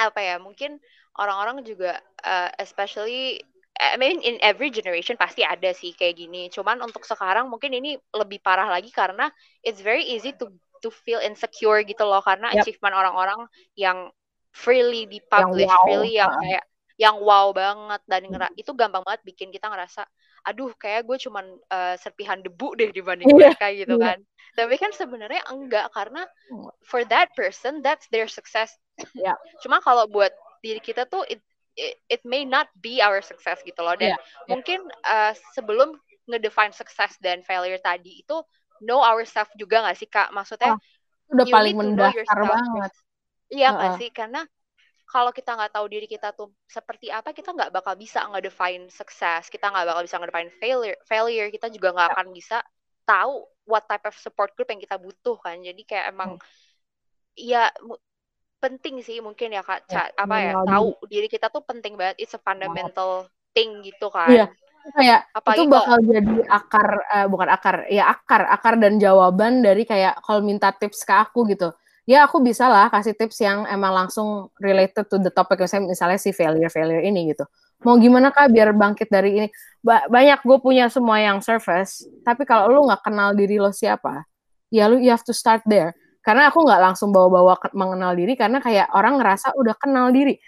S2: apa ya mungkin orang-orang juga uh, especially I mean in every generation pasti ada sih kayak gini cuman untuk sekarang mungkin ini lebih parah lagi karena it's very easy to to feel insecure gitu loh karena
S3: Yap.
S2: achievement orang-orang yang freely di
S3: Yang
S2: publish
S3: wow.
S2: freely yang kayak yang wow banget dan ngera- itu gampang banget bikin kita ngerasa aduh kayak gue cuman uh, serpihan debu deh dibanding
S3: Iya,
S2: mereka gitu
S3: iya.
S2: kan tapi kan sebenarnya enggak karena for that person that's their success
S3: Ya.
S2: cuma kalau buat diri kita tuh it, it, it may not be our success gitu loh dan
S3: Iya, iya.
S2: mungkin uh, sebelum ngedefine success dan failure tadi itu know ourselves juga nggak sih kak maksudnya
S3: Oh, Udah
S2: you
S3: paling
S2: need to know
S3: mendasar
S2: yourself
S3: banget.
S2: iya nggak
S3: Heeh.
S2: sih karena kalau kita nggak tahu diri kita tuh seperti apa kita nggak bakal bisa ngedefine success kita nggak bakal bisa ngedefine failure failure kita juga nggak
S3: Ya.
S2: akan bisa tahu what type of support group yang kita butuh kan jadi kayak emang
S3: Hmm.
S2: ya penting sih mungkin ya kak.
S3: Ya,
S2: Ca- apa ya tahu diri kita tuh penting banget it's a fundamental thing gitu kan.
S3: Iya. Kayak
S2: apalagi
S3: itu bakal jadi akar eh, bukan akar ya akar akar dan jawaban dari kayak kalau minta tips ke aku gitu. Ya aku bisa lah kasih tips yang emang langsung related to the topic misalnya, misalnya si failure failure ini gitu. Mau gimana kak biar bangkit dari ini? Ba- banyak gue punya semua yang surface tapi kalau lu nggak kenal diri lo siapa ya lu you have to start there karena aku nggak langsung bawa-bawa mengenal diri karena kayak orang ngerasa udah kenal diri.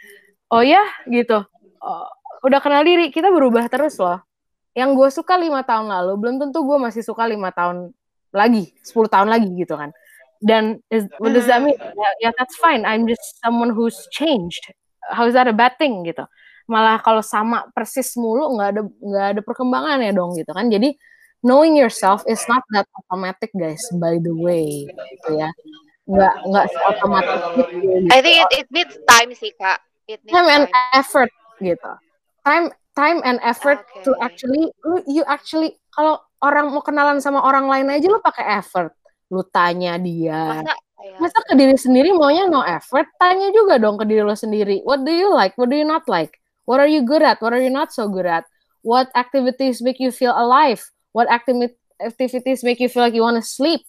S3: Oh ya gitu. Oh, udah kenal diri kita berubah terus loh. Yang gue suka lima tahun lalu belum tentu gue masih suka lima tahun lagi 10 tahun lagi gitu kan. Dan is, what does that mean? Ya, ya that's fine. I'm just someone who's changed. How is that a bad thing gitu. Malah kalau sama persis mulu nggak ada nggak ada perkembangan ya dong gitu kan. Jadi knowing yourself is not that automatic guys by the way gitu ya. Nggak nggak otomatis gitu, gitu.
S2: I think it, it needs time sih kak. It needs
S3: time and
S2: time.
S3: effort gitu. Time time and effort to
S2: Oke.
S3: actually lu you actually kalau orang mau kenalan sama orang lain aja lu pakai effort. Lu tanya dia.
S2: Masa ya
S3: masa ke diri sendiri maunya no effort? Tanya juga dong ke diri lo sendiri. What do you like? What do you not like? What are you good at? What are you not so good at? What activities make you feel alive what activi- activities make you feel like you wanna sleep?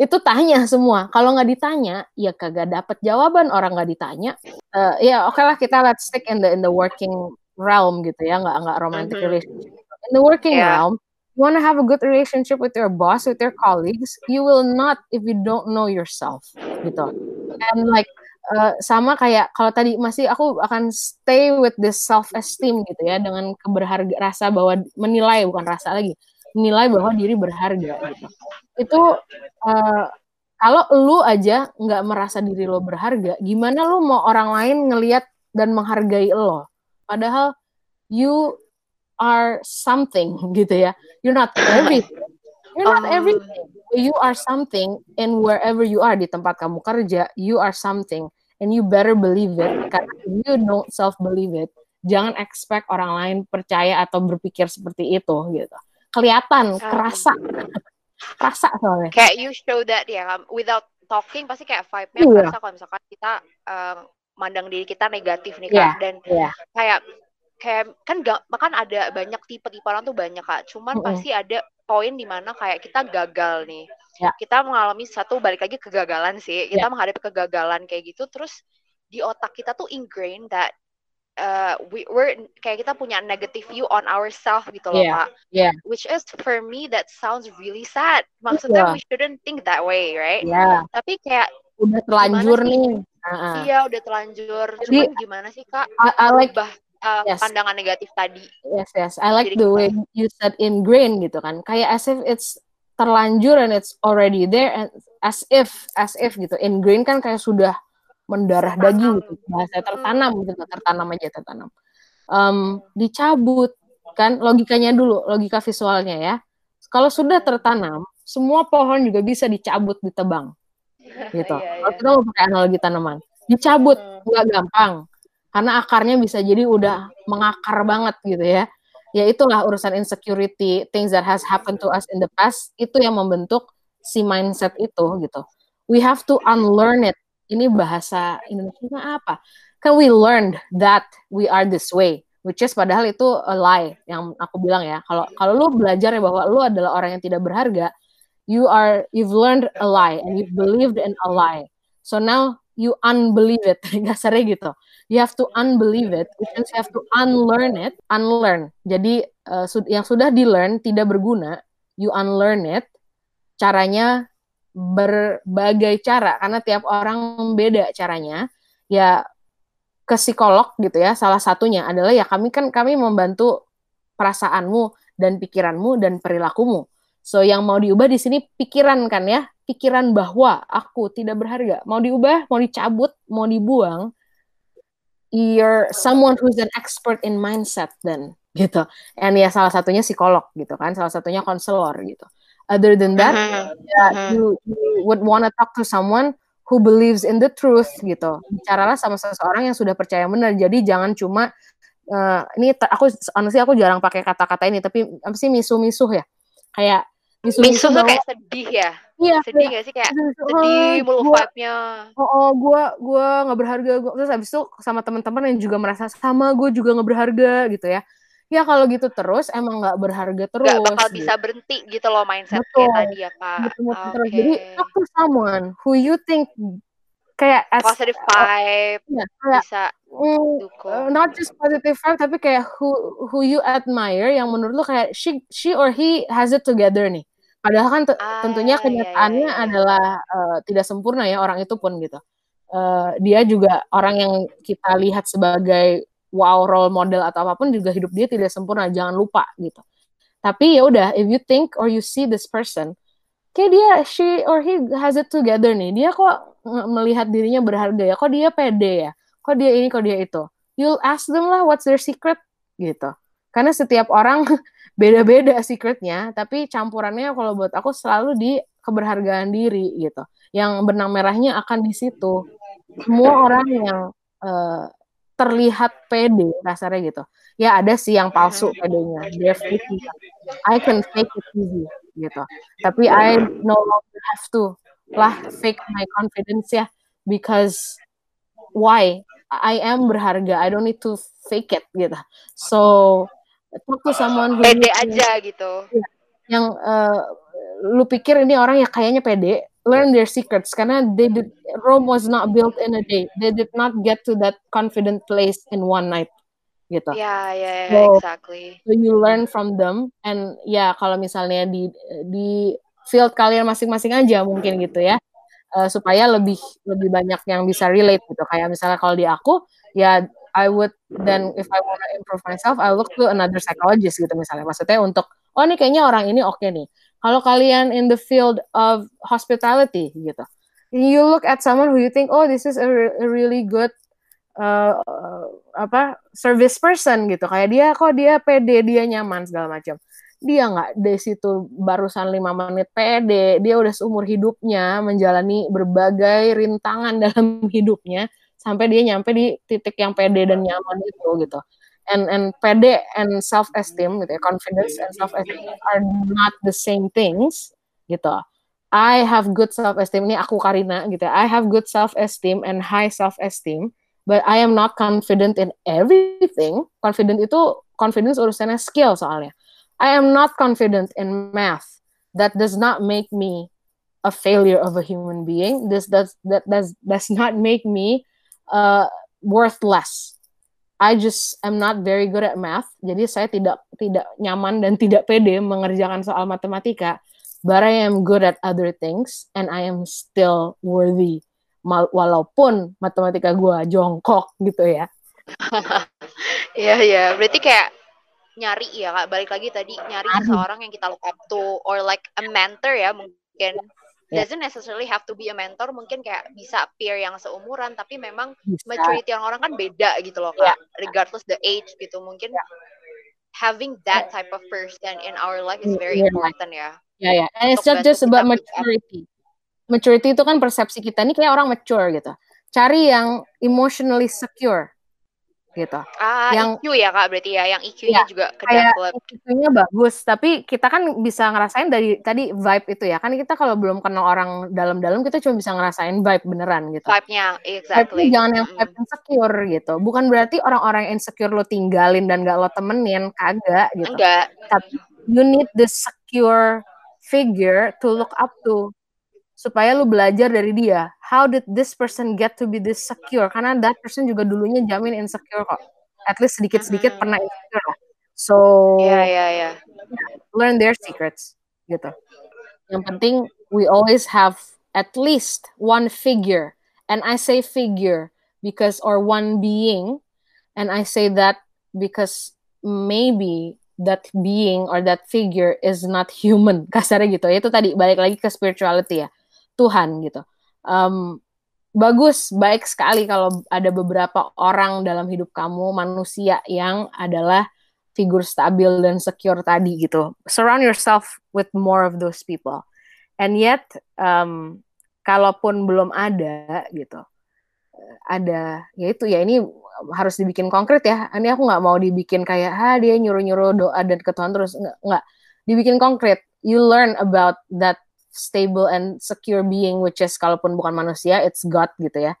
S3: Itu tanya semua. Kalau nggak ditanya ya kagak dapet jawaban. Orang nggak ditanya Eh, ya oke lah kita let's stick in the in the working realm gitu ya. Nggak nggak romantic
S2: Mhm.
S3: relationship. In the working
S2: Yeah.
S3: realm you want to have a good relationship with your boss with your colleagues you will not if you don't know yourself gitu. And like uh, sama kayak kalau tadi masih aku akan stay with this self esteem gitu ya dengan keberharga rasa bahwa menilai bukan rasa lagi menilai bahwa diri berharga gitu. Itu uh, kalau lu aja nggak merasa diri lo berharga gimana lu mau orang lain ngelihat dan menghargai lo? Padahal you are something gitu ya. You're not everything. You're not
S2: Oh.
S3: everything. You are something and wherever you are di tempat kamu kerja you are something and you better believe it. Karena you don't self believe it jangan expect orang lain percaya atau berpikir seperti itu gitu kelihatan kerasa kerasa soalnya
S2: kayak you show that ya without talking pasti kayak vibe-nya
S3: Iya.
S2: kerasa kalau misalkan kita um, mandang diri kita negatif nih kak dan
S3: iya.
S2: kayak kayak kan gak kan ada banyak tipe-tipe orang tuh banyak kak cuman
S3: Mm-mm.
S2: pasti ada poin di mana kayak kita gagal nih
S3: Ya.
S2: kita mengalami satu balik lagi kegagalan sih kita menghadapi kegagalan kayak gitu terus di otak kita tuh ingrained that uh, we we're kayak kita punya negative view on ourselves gitu loh
S3: Iya,
S2: kak
S3: iya.
S2: which is for me that sounds really sad maksudnya
S3: Iya.
S2: we shouldn't think that way right
S3: ya
S2: tapi kayak
S3: udah terlanjur nih ah.
S2: iya udah telanjur
S3: Jadi,
S2: cuman gimana sih kak
S3: I, I like
S2: ubah uh,
S3: Yes.
S2: pandangan negatif tadi
S3: Yes, yes. I like
S2: Jadi
S3: the way you said ingrained gitu kan. Kayak as if it's terlanjur and it's already there and as if as if gitu. Ingrained kan kayak sudah mendarah
S2: Tertanam.
S3: daging gitu. Bahasa tertanam gitu, tertanam aja tertanam. Em, dicabut kan logikanya dulu, logika visualnya ya. Kalau sudah tertanam, semua pohon juga bisa dicabut, ditebang gitu.
S2: Iya,
S3: Kalau
S2: iya.
S3: kita mau pakai analogi tanaman, dicabut
S2: Hmm.
S3: nggak gampang karena akarnya bisa jadi udah mengakar banget gitu ya. Ya itulah urusan insecurity, things that has happened to us in the past itu yang membentuk si mindset itu gitu. We have to unlearn it. Ini bahasa Indonesia apa? Can we learn that we are this way? Which is padahal itu a lie yang aku bilang ya. Kalau kalau lu belajar ya bahwa lu adalah orang yang tidak berharga, you are you've learned a lie and you've believed in a lie. So now you unbelieve it. Dasarnya gitu. You have to unbelieve it, which means you have to unlearn it, unlearn. Jadi sud- yang sudah di learn tidak berguna, you unlearn it. Caranya berbagai cara karena tiap orang beda caranya. Ya ke psikolog gitu ya. Salah satunya adalah ya kami kan kami membantu perasaanmu dan pikiranmu dan perilakumu. So yang mau diubah di sini pikiran kan ya, pikiran bahwa aku tidak berharga. Mau diubah, mau dicabut, mau dibuang, you're someone who's an expert in mindset then gitu. And ya salah satunya psikolog gitu kan, salah satunya konselor gitu. Other than that,
S2: Mhm.
S3: ya,
S2: Mhm.
S3: you, you would wanna talk to someone who believes in the truth gitu. Bicaralah sama seseorang yang sudah percaya benar. Jadi jangan cuma eh, ini aku honestly aku jarang pakai kata-kata ini tapi apa sih misu-misuh ya? Kayak
S2: Misuh
S3: misu-misuh
S2: tuh kayak sedih ya
S3: iya
S2: sedih gak sih kayak
S3: misu-misuh,
S2: sedih
S3: "Ah,
S2: mulu vibe-nya
S3: oh, oh gua gua nggak berharga gua terus habis itu sama teman-teman yang juga merasa sama gue juga nggak berharga gitu ya ya kalau gitu terus emang nggak berharga terus
S2: gak bakal
S3: gitu.
S2: bisa berhenti gitu loh mindset
S3: Betul.
S2: kayak tadi ya kak
S3: Muter-muter
S2: Oke.
S3: terus jadi talk to someone who you think kayak as
S2: positive vibe
S3: ya, kayak
S2: bisa
S3: mm, uh, not just positive vibe tapi kayak who who you admire yang menurut lu kayak she she or he has it together nih padahal kan
S2: Ah,
S3: tentunya
S2: iya,
S3: kenyataannya
S2: iya, iya.
S3: adalah uh, tidak sempurna ya orang itu pun gitu Uh, dia juga orang yang kita lihat sebagai wow role model atau apa pun juga hidup dia tidak sempurna jangan lupa gitu. Tapi ya udah if you think or you see this person kayak dia she or he has it together nih. Dia kok melihat dirinya berharga ya? Kok dia pede ya? Kok dia ini kok dia itu? You'll ask them lah what's their secret? Gitu. Karena setiap orang beda-beda secretnya tapi campurannya kalau buat aku selalu di keberhargaan diri gitu. Yang benang merahnya akan di situ. Semua orang yang eh, terlihat pede kasarnya gitu. Ya ada sih yang palsu pedenya. Faking it. I can fake it easy gitu. Tapi I no longer have to lah fake my confidence ya because why? I am berharga. I don't need to fake it gitu. So talk to someone who
S2: pede aja gitu.
S3: Yang eh, lu pikir ini orang yang kayaknya pede learn their secrets karena they did Rome was not built in a day. They did not get to that confident place in one night gitu.
S2: Ya ya ya,
S3: So-
S2: exactly.
S3: so you learn from them and ya kalau misalnya di di field kalian masing-masing aja mungkin gitu ya eh, supaya lebih lebih banyak yang bisa relate gitu. Kayak misalnya kalau di aku ya I would then if I wanna improve myself I look to another psychologist gitu misalnya. Maksudnya untuk oh nih kayaknya orang ini oke nih kalau kalian in the field of hospitality gitu. You look at someone who you think oh this is a, re- a really good uh, apa service person gitu. Kayak dia kok dia pede dia nyaman segala macam. Dia nggak di situ barusan lima menit pede dia udah seumur hidupnya menjalani berbagai rintangan dalam hidupnya sampai dia nyampe di titik yang pede dan nyaman itu gitu and and pede and self esteem gitu ya, confidence and self esteem are not the same things gitu. I have good self esteem ini aku Karina gitu ya. I have good self esteem and high self esteem but I am not confident in everything. Confident itu confidence urusannya skill soalnya. I am not confident in math. That does not make me a failure of a human being. This does that does does not make me uh, worthless I just am not very good at math. Jadi saya tidak tidak nyaman dan tidak pede mengerjakan soal matematika. But I am good at other things and I am still worthy. Walaupun matematika gue jongkok gitu ya.
S2: Iya iya, berarti kayak nyari ya kak. Balik lagi tadi nyari seseorang yang kita look up to or like a mentor ya mungkin yeah. doesn't necessarily have to be a mentor mungkin kayak bisa peer yang seumuran tapi memang bisa. maturity orang-orang kan beda gitu loh kak yeah. regardless the age gitu mungkin yeah. having that type of person in our life is very yeah. important ya
S3: yeah yeah and it's not just about maturity maturity itu kan persepsi kita ini kayak orang mature gitu cari yang emotionally secure gitu.
S2: Ah, yang EQ ya kak berarti ya, yang EQ-nya ya, juga ke develop.
S3: EQ-nya bagus, tapi kita kan bisa ngerasain dari tadi vibe itu ya. Kan kita kalau belum kenal orang dalam-dalam kita cuma bisa ngerasain vibe beneran gitu.
S2: Vibe-nya, exactly.
S3: Vibe jangan yang vibe insecure gitu. Bukan berarti orang-orang insecure lo tinggalin dan gak lo temenin, kagak gitu.
S2: Enggak.
S3: Tapi you need the secure figure to look up to supaya lu belajar dari dia. How did this person get to be this secure? Karena that person juga dulunya jamin insecure kok. At least sedikit-sedikit mm-hmm. pernah insecure lah. So,
S2: yeah, yeah, yeah.
S3: learn their secrets gitu. Yang penting we always have at least one figure. And I say figure because or one being and I say that because maybe that being or that figure is not human kasarnya gitu itu tadi balik lagi ke spirituality ya Tuhan gitu. Um, bagus, baik sekali kalau ada beberapa orang dalam hidup kamu manusia yang adalah figur stabil dan secure tadi gitu. Surround yourself with more of those people. And yet, um, kalaupun belum ada gitu, ada ya itu ya ini harus dibikin konkret ya. Ini aku nggak mau dibikin kayak ha dia nyuruh-nyuruh doa dan ke Tuhan terus nggak nggak dibikin konkret. You learn about that stable and secure being which is kalaupun bukan manusia it's God gitu ya.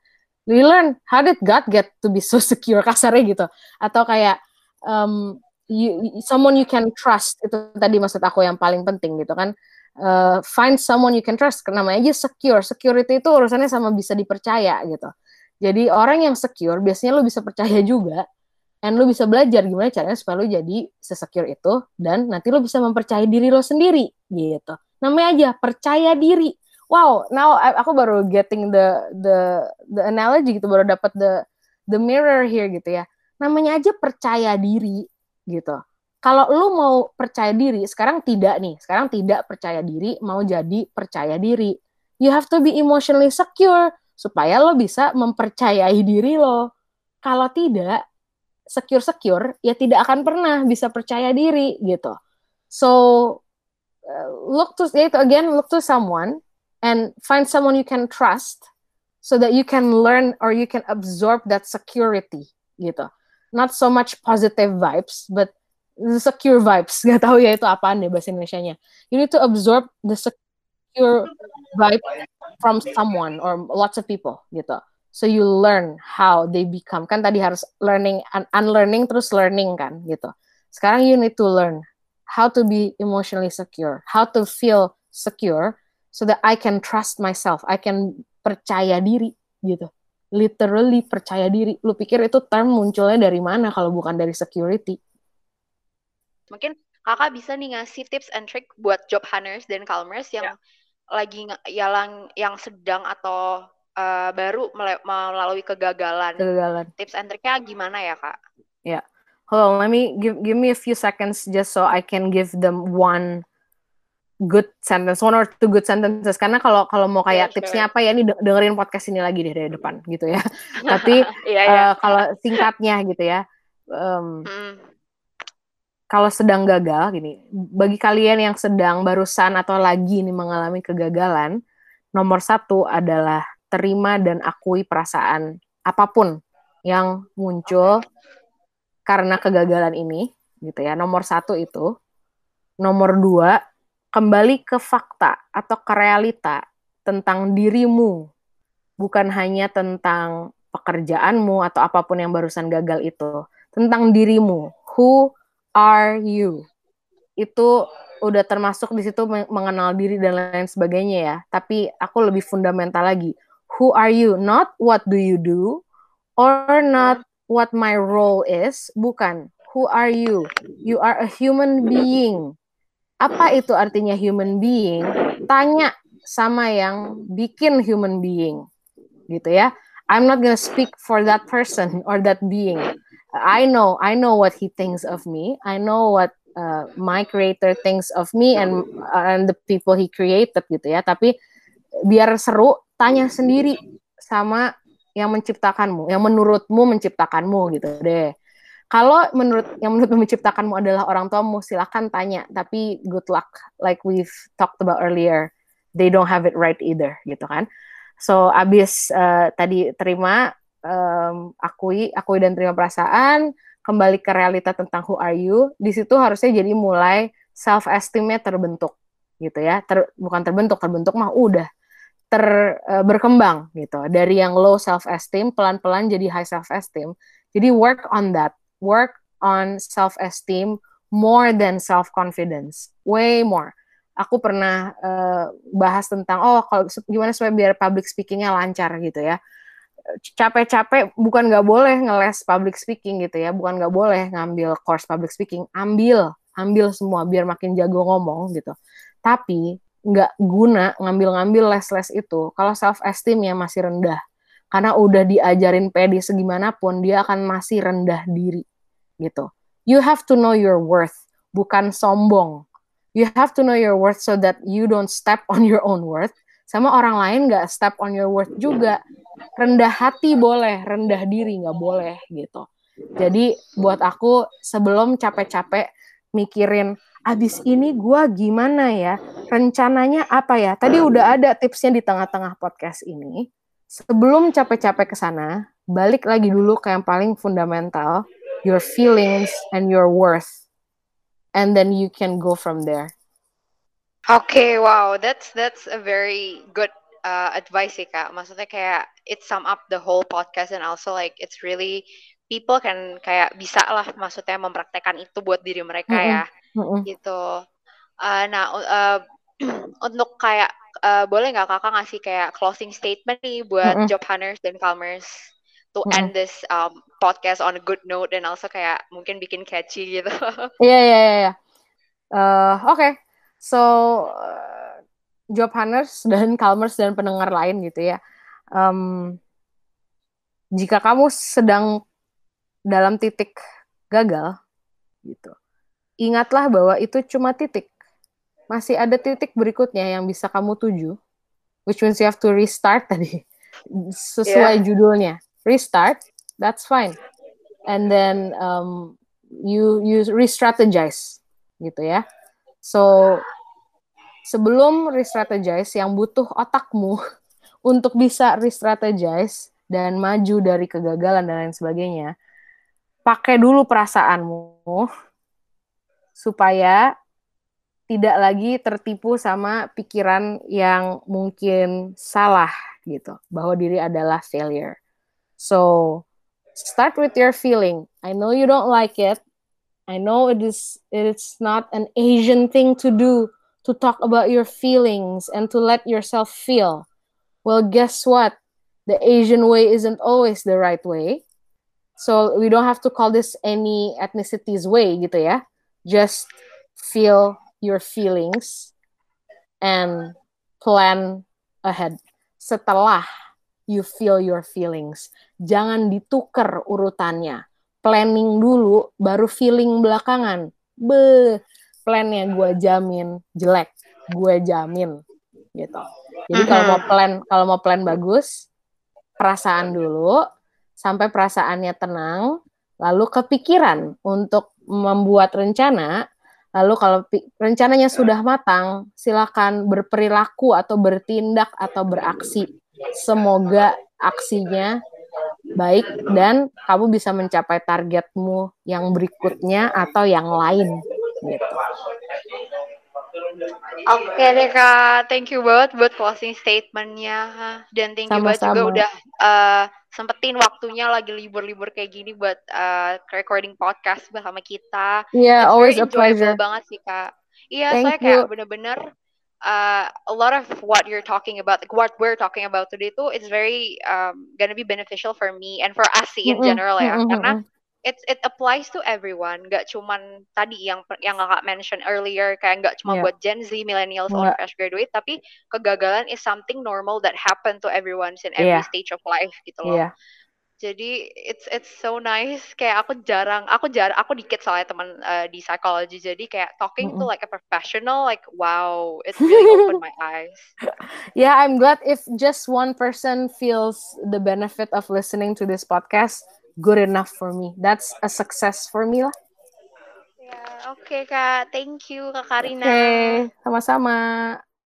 S3: We learn how did God get to be so secure kasarnya gitu? Atau kayak um, you, someone you can trust itu tadi maksud aku yang paling penting gitu kan. Uh, find someone you can trust namanya aja secure. Security itu urusannya sama bisa dipercaya gitu. Jadi orang yang secure biasanya lo bisa percaya juga and lo bisa belajar gimana caranya supaya lo jadi sesecure itu dan nanti lo bisa mempercayai diri lo sendiri gitu namanya aja percaya diri. Wow now aku baru getting the the the analogy gitu baru dapat the the mirror here gitu ya. Namanya aja percaya diri gitu. Kalau lu mau percaya diri sekarang tidak nih. Sekarang tidak percaya diri mau jadi percaya diri. You have to be emotionally secure supaya lo bisa mempercayai diri lo. Kalau tidak secure secure ya tidak akan pernah bisa percaya diri gitu. So look to itu again look to someone and find someone you can trust so that you can learn or you can absorb that security gitu. Not so much positive vibes but the secure vibes. Nggak tahu ya itu apaan deh bahasa Indonesia-nya. You need to absorb the secure vibe from someone or lots of people gitu. So you learn how they become. Kan tadi harus learning un unlearning terus learning kan gitu. Sekarang you need to learn how to be emotionally secure, how to feel secure so that I can trust myself, I can percaya diri gitu. Literally percaya diri. Lu pikir itu term munculnya dari mana kalau bukan dari security?
S2: Mungkin kakak bisa nih ngasih tips and trick buat job hunters dan calmers yang yeah. lagi yang yang sedang atau uh, baru melalui kegagalan.
S3: Kegagalan.
S2: Tips and tricknya gimana ya kak?
S3: Hold on let me give give me a few seconds just so I can give them one good sentence one or two good sentences karena kalau kalau mau kayak yeah, tipsnya apa ya ini dengerin podcast ini lagi deh dari depan gitu ya tapi yeah, yeah. Uh, kalau singkatnya gitu ya um, hmm. kalau sedang gagal gini bagi kalian yang sedang barusan atau lagi nih mengalami kegagalan nomor satu adalah terima dan akui perasaan apa pun yang muncul karena kegagalan ini, gitu ya. Nomor satu itu. Nomor dua, kembali ke fakta atau ke realita tentang dirimu, bukan hanya tentang pekerjaanmu atau apa pun yang barusan gagal itu, tentang dirimu. Who are you? Itu udah termasuk di situ mengenal diri dan lain sebagainya ya. Tapi aku lebih fundamental lagi. Who are you? Not what do you do or not what my role is. Bukan. Who are you? You are a human being. Apa itu artinya human being? Tanya sama yang bikin human being. Gitu ya. I'm not gonna speak for that person or that being. I know, I know what he thinks of me. I know what uh, my creator thinks of me and uh, and the people he created gitu ya tapi biar seru tanya sendiri sama yang menciptakanmu yang menurutmu menciptakanmu gitu deh. Kalau menurut yang menurutmu menciptakanmu adalah orang tuamu silahkan tanya. Tapi good luck like we've talked about earlier they don't have it right either gitu kan. So abis uh, tadi terima um, akui akui dan terima perasaan kembali ke realita tentang who are you, di situ harusnya jadi mulai self esteemnya terbentuk gitu ya. Ter, bukan terbentuk, terbentuk mah udah ter uh, berkembang gitu. Dari yang low self esteem pelan-pelan jadi high self esteem. Jadi work on that. Work on self esteem more than self confidence. Way more. Aku pernah uh, bahas tentang oh kalau gimana supaya biar public speakingnya lancar gitu ya capek-capek bukan nggak boleh ngeles public speaking gitu ya, bukan nggak boleh ngambil course public speaking, ambil, ambil semua biar makin jago ngomong gitu. Tapi nggak guna ngambil-ngambil les-les itu kalau self esteemnya masih rendah. Karena udah diajarin pedi segimanapun dia akan masih rendah diri gitu. You have to know your worth, bukan sombong. You have to know your worth so that you don't step on your own worth, sama orang lain nggak step on your worth juga rendah hati boleh rendah diri nggak boleh gitu jadi buat aku sebelum capek-capek mikirin abis ini gue gimana ya? Rencananya apa ya? Tadi udah ada tipsnya di tengah-tengah podcast ini. Sebelum capek-capek ke sana balik lagi dulu ke yang paling fundamental your feelings and your worth. And then you can go from there.
S2: Okay, wow, that's that's a very good uh, advice sih kak. Maksudnya kayak it sum up the whole podcast and also like it's really people can kayak bisa lah maksudnya mempraktekkan itu buat diri mereka mm -hmm. ya, mm -hmm. gitu. Uh, nah, uh, untuk kayak uh, boleh nggak kakak ngasih kayak closing statement nih buat mm -hmm. job hunters dan calmers to mm -hmm. end this um, podcast on a good note dan also kayak mungkin bikin catchy gitu.
S3: Iya iya iya. Oke. So uh, job hunters dan calmers dan pendengar lain gitu ya. Um, jika kamu sedang dalam titik gagal gitu. Ingatlah bahwa itu cuma titik. Masih ada titik berikutnya yang bisa kamu tuju. Which means you have to restart tadi. Sesuai yeah. judulnya. Restart, that's fine. And then um, you you re-strategize gitu ya. So sebelum re-strategize yang butuh otakmu untuk bisa re-strategize dan maju dari kegagalan dan lain sebagainya, pakai dulu perasaanmu supaya tidak lagi tertipu sama pikiran yang mungkin salah gitu, bahwa diri adalah failure. So, start with your feeling. I know you don't like it, I know it is it's not an Asian thing to do to talk about your feelings and to let yourself feel. Well, guess what? The Asian way isn't always the right way. So we don't have to call this any ethnicity's way gitu ya. Just feel your feelings and plan ahead. Setelah you feel your feelings, jangan ditukar urutannya planning dulu, baru feeling belakangan. Be, plannya gue jamin jelek, gue jamin gitu. Jadi kalau mau plan, kalau mau plan bagus, perasaan dulu sampai perasaannya tenang, lalu kepikiran untuk membuat rencana. Lalu kalau rencananya sudah matang, silakan berperilaku atau bertindak atau beraksi. Semoga aksinya baik dan kamu bisa mencapai targetmu yang berikutnya atau yang lain gitu.
S2: Oke deh kak, thank you banget buat closing statementnya dan thank you banget juga udah uh, sempetin waktunya lagi libur-libur kayak gini buat uh, recording podcast bersama kita.
S3: Yeah, It's always a pleasure
S2: banget sih kak. Iya, saya kayak bener-bener uh, a lot of what you're talking about, like what we're talking about today too, it's very um, gonna be beneficial for me and for us in mm-hmm. general ya, mm-hmm. karena it it applies to everyone, gak cuman tadi yang yang kakak mention earlier, kayak gak cuma yeah. buat Gen Z, millennials, or fresh graduate, tapi kegagalan is something normal that happen to everyone in every yeah. stage of life gitu loh. Yeah jadi it's it's so nice kayak aku jarang aku jarang aku dikit soalnya teman uh, di psychology jadi kayak talking mm -hmm. to like a professional like wow it really opened my eyes
S3: yeah i'm glad if just one person feels the benefit of listening to this podcast good enough for me. That's a success for me lah.
S2: Ya yeah, oke okay, kak. Thank you kak Karina.
S3: Oke okay, sama-sama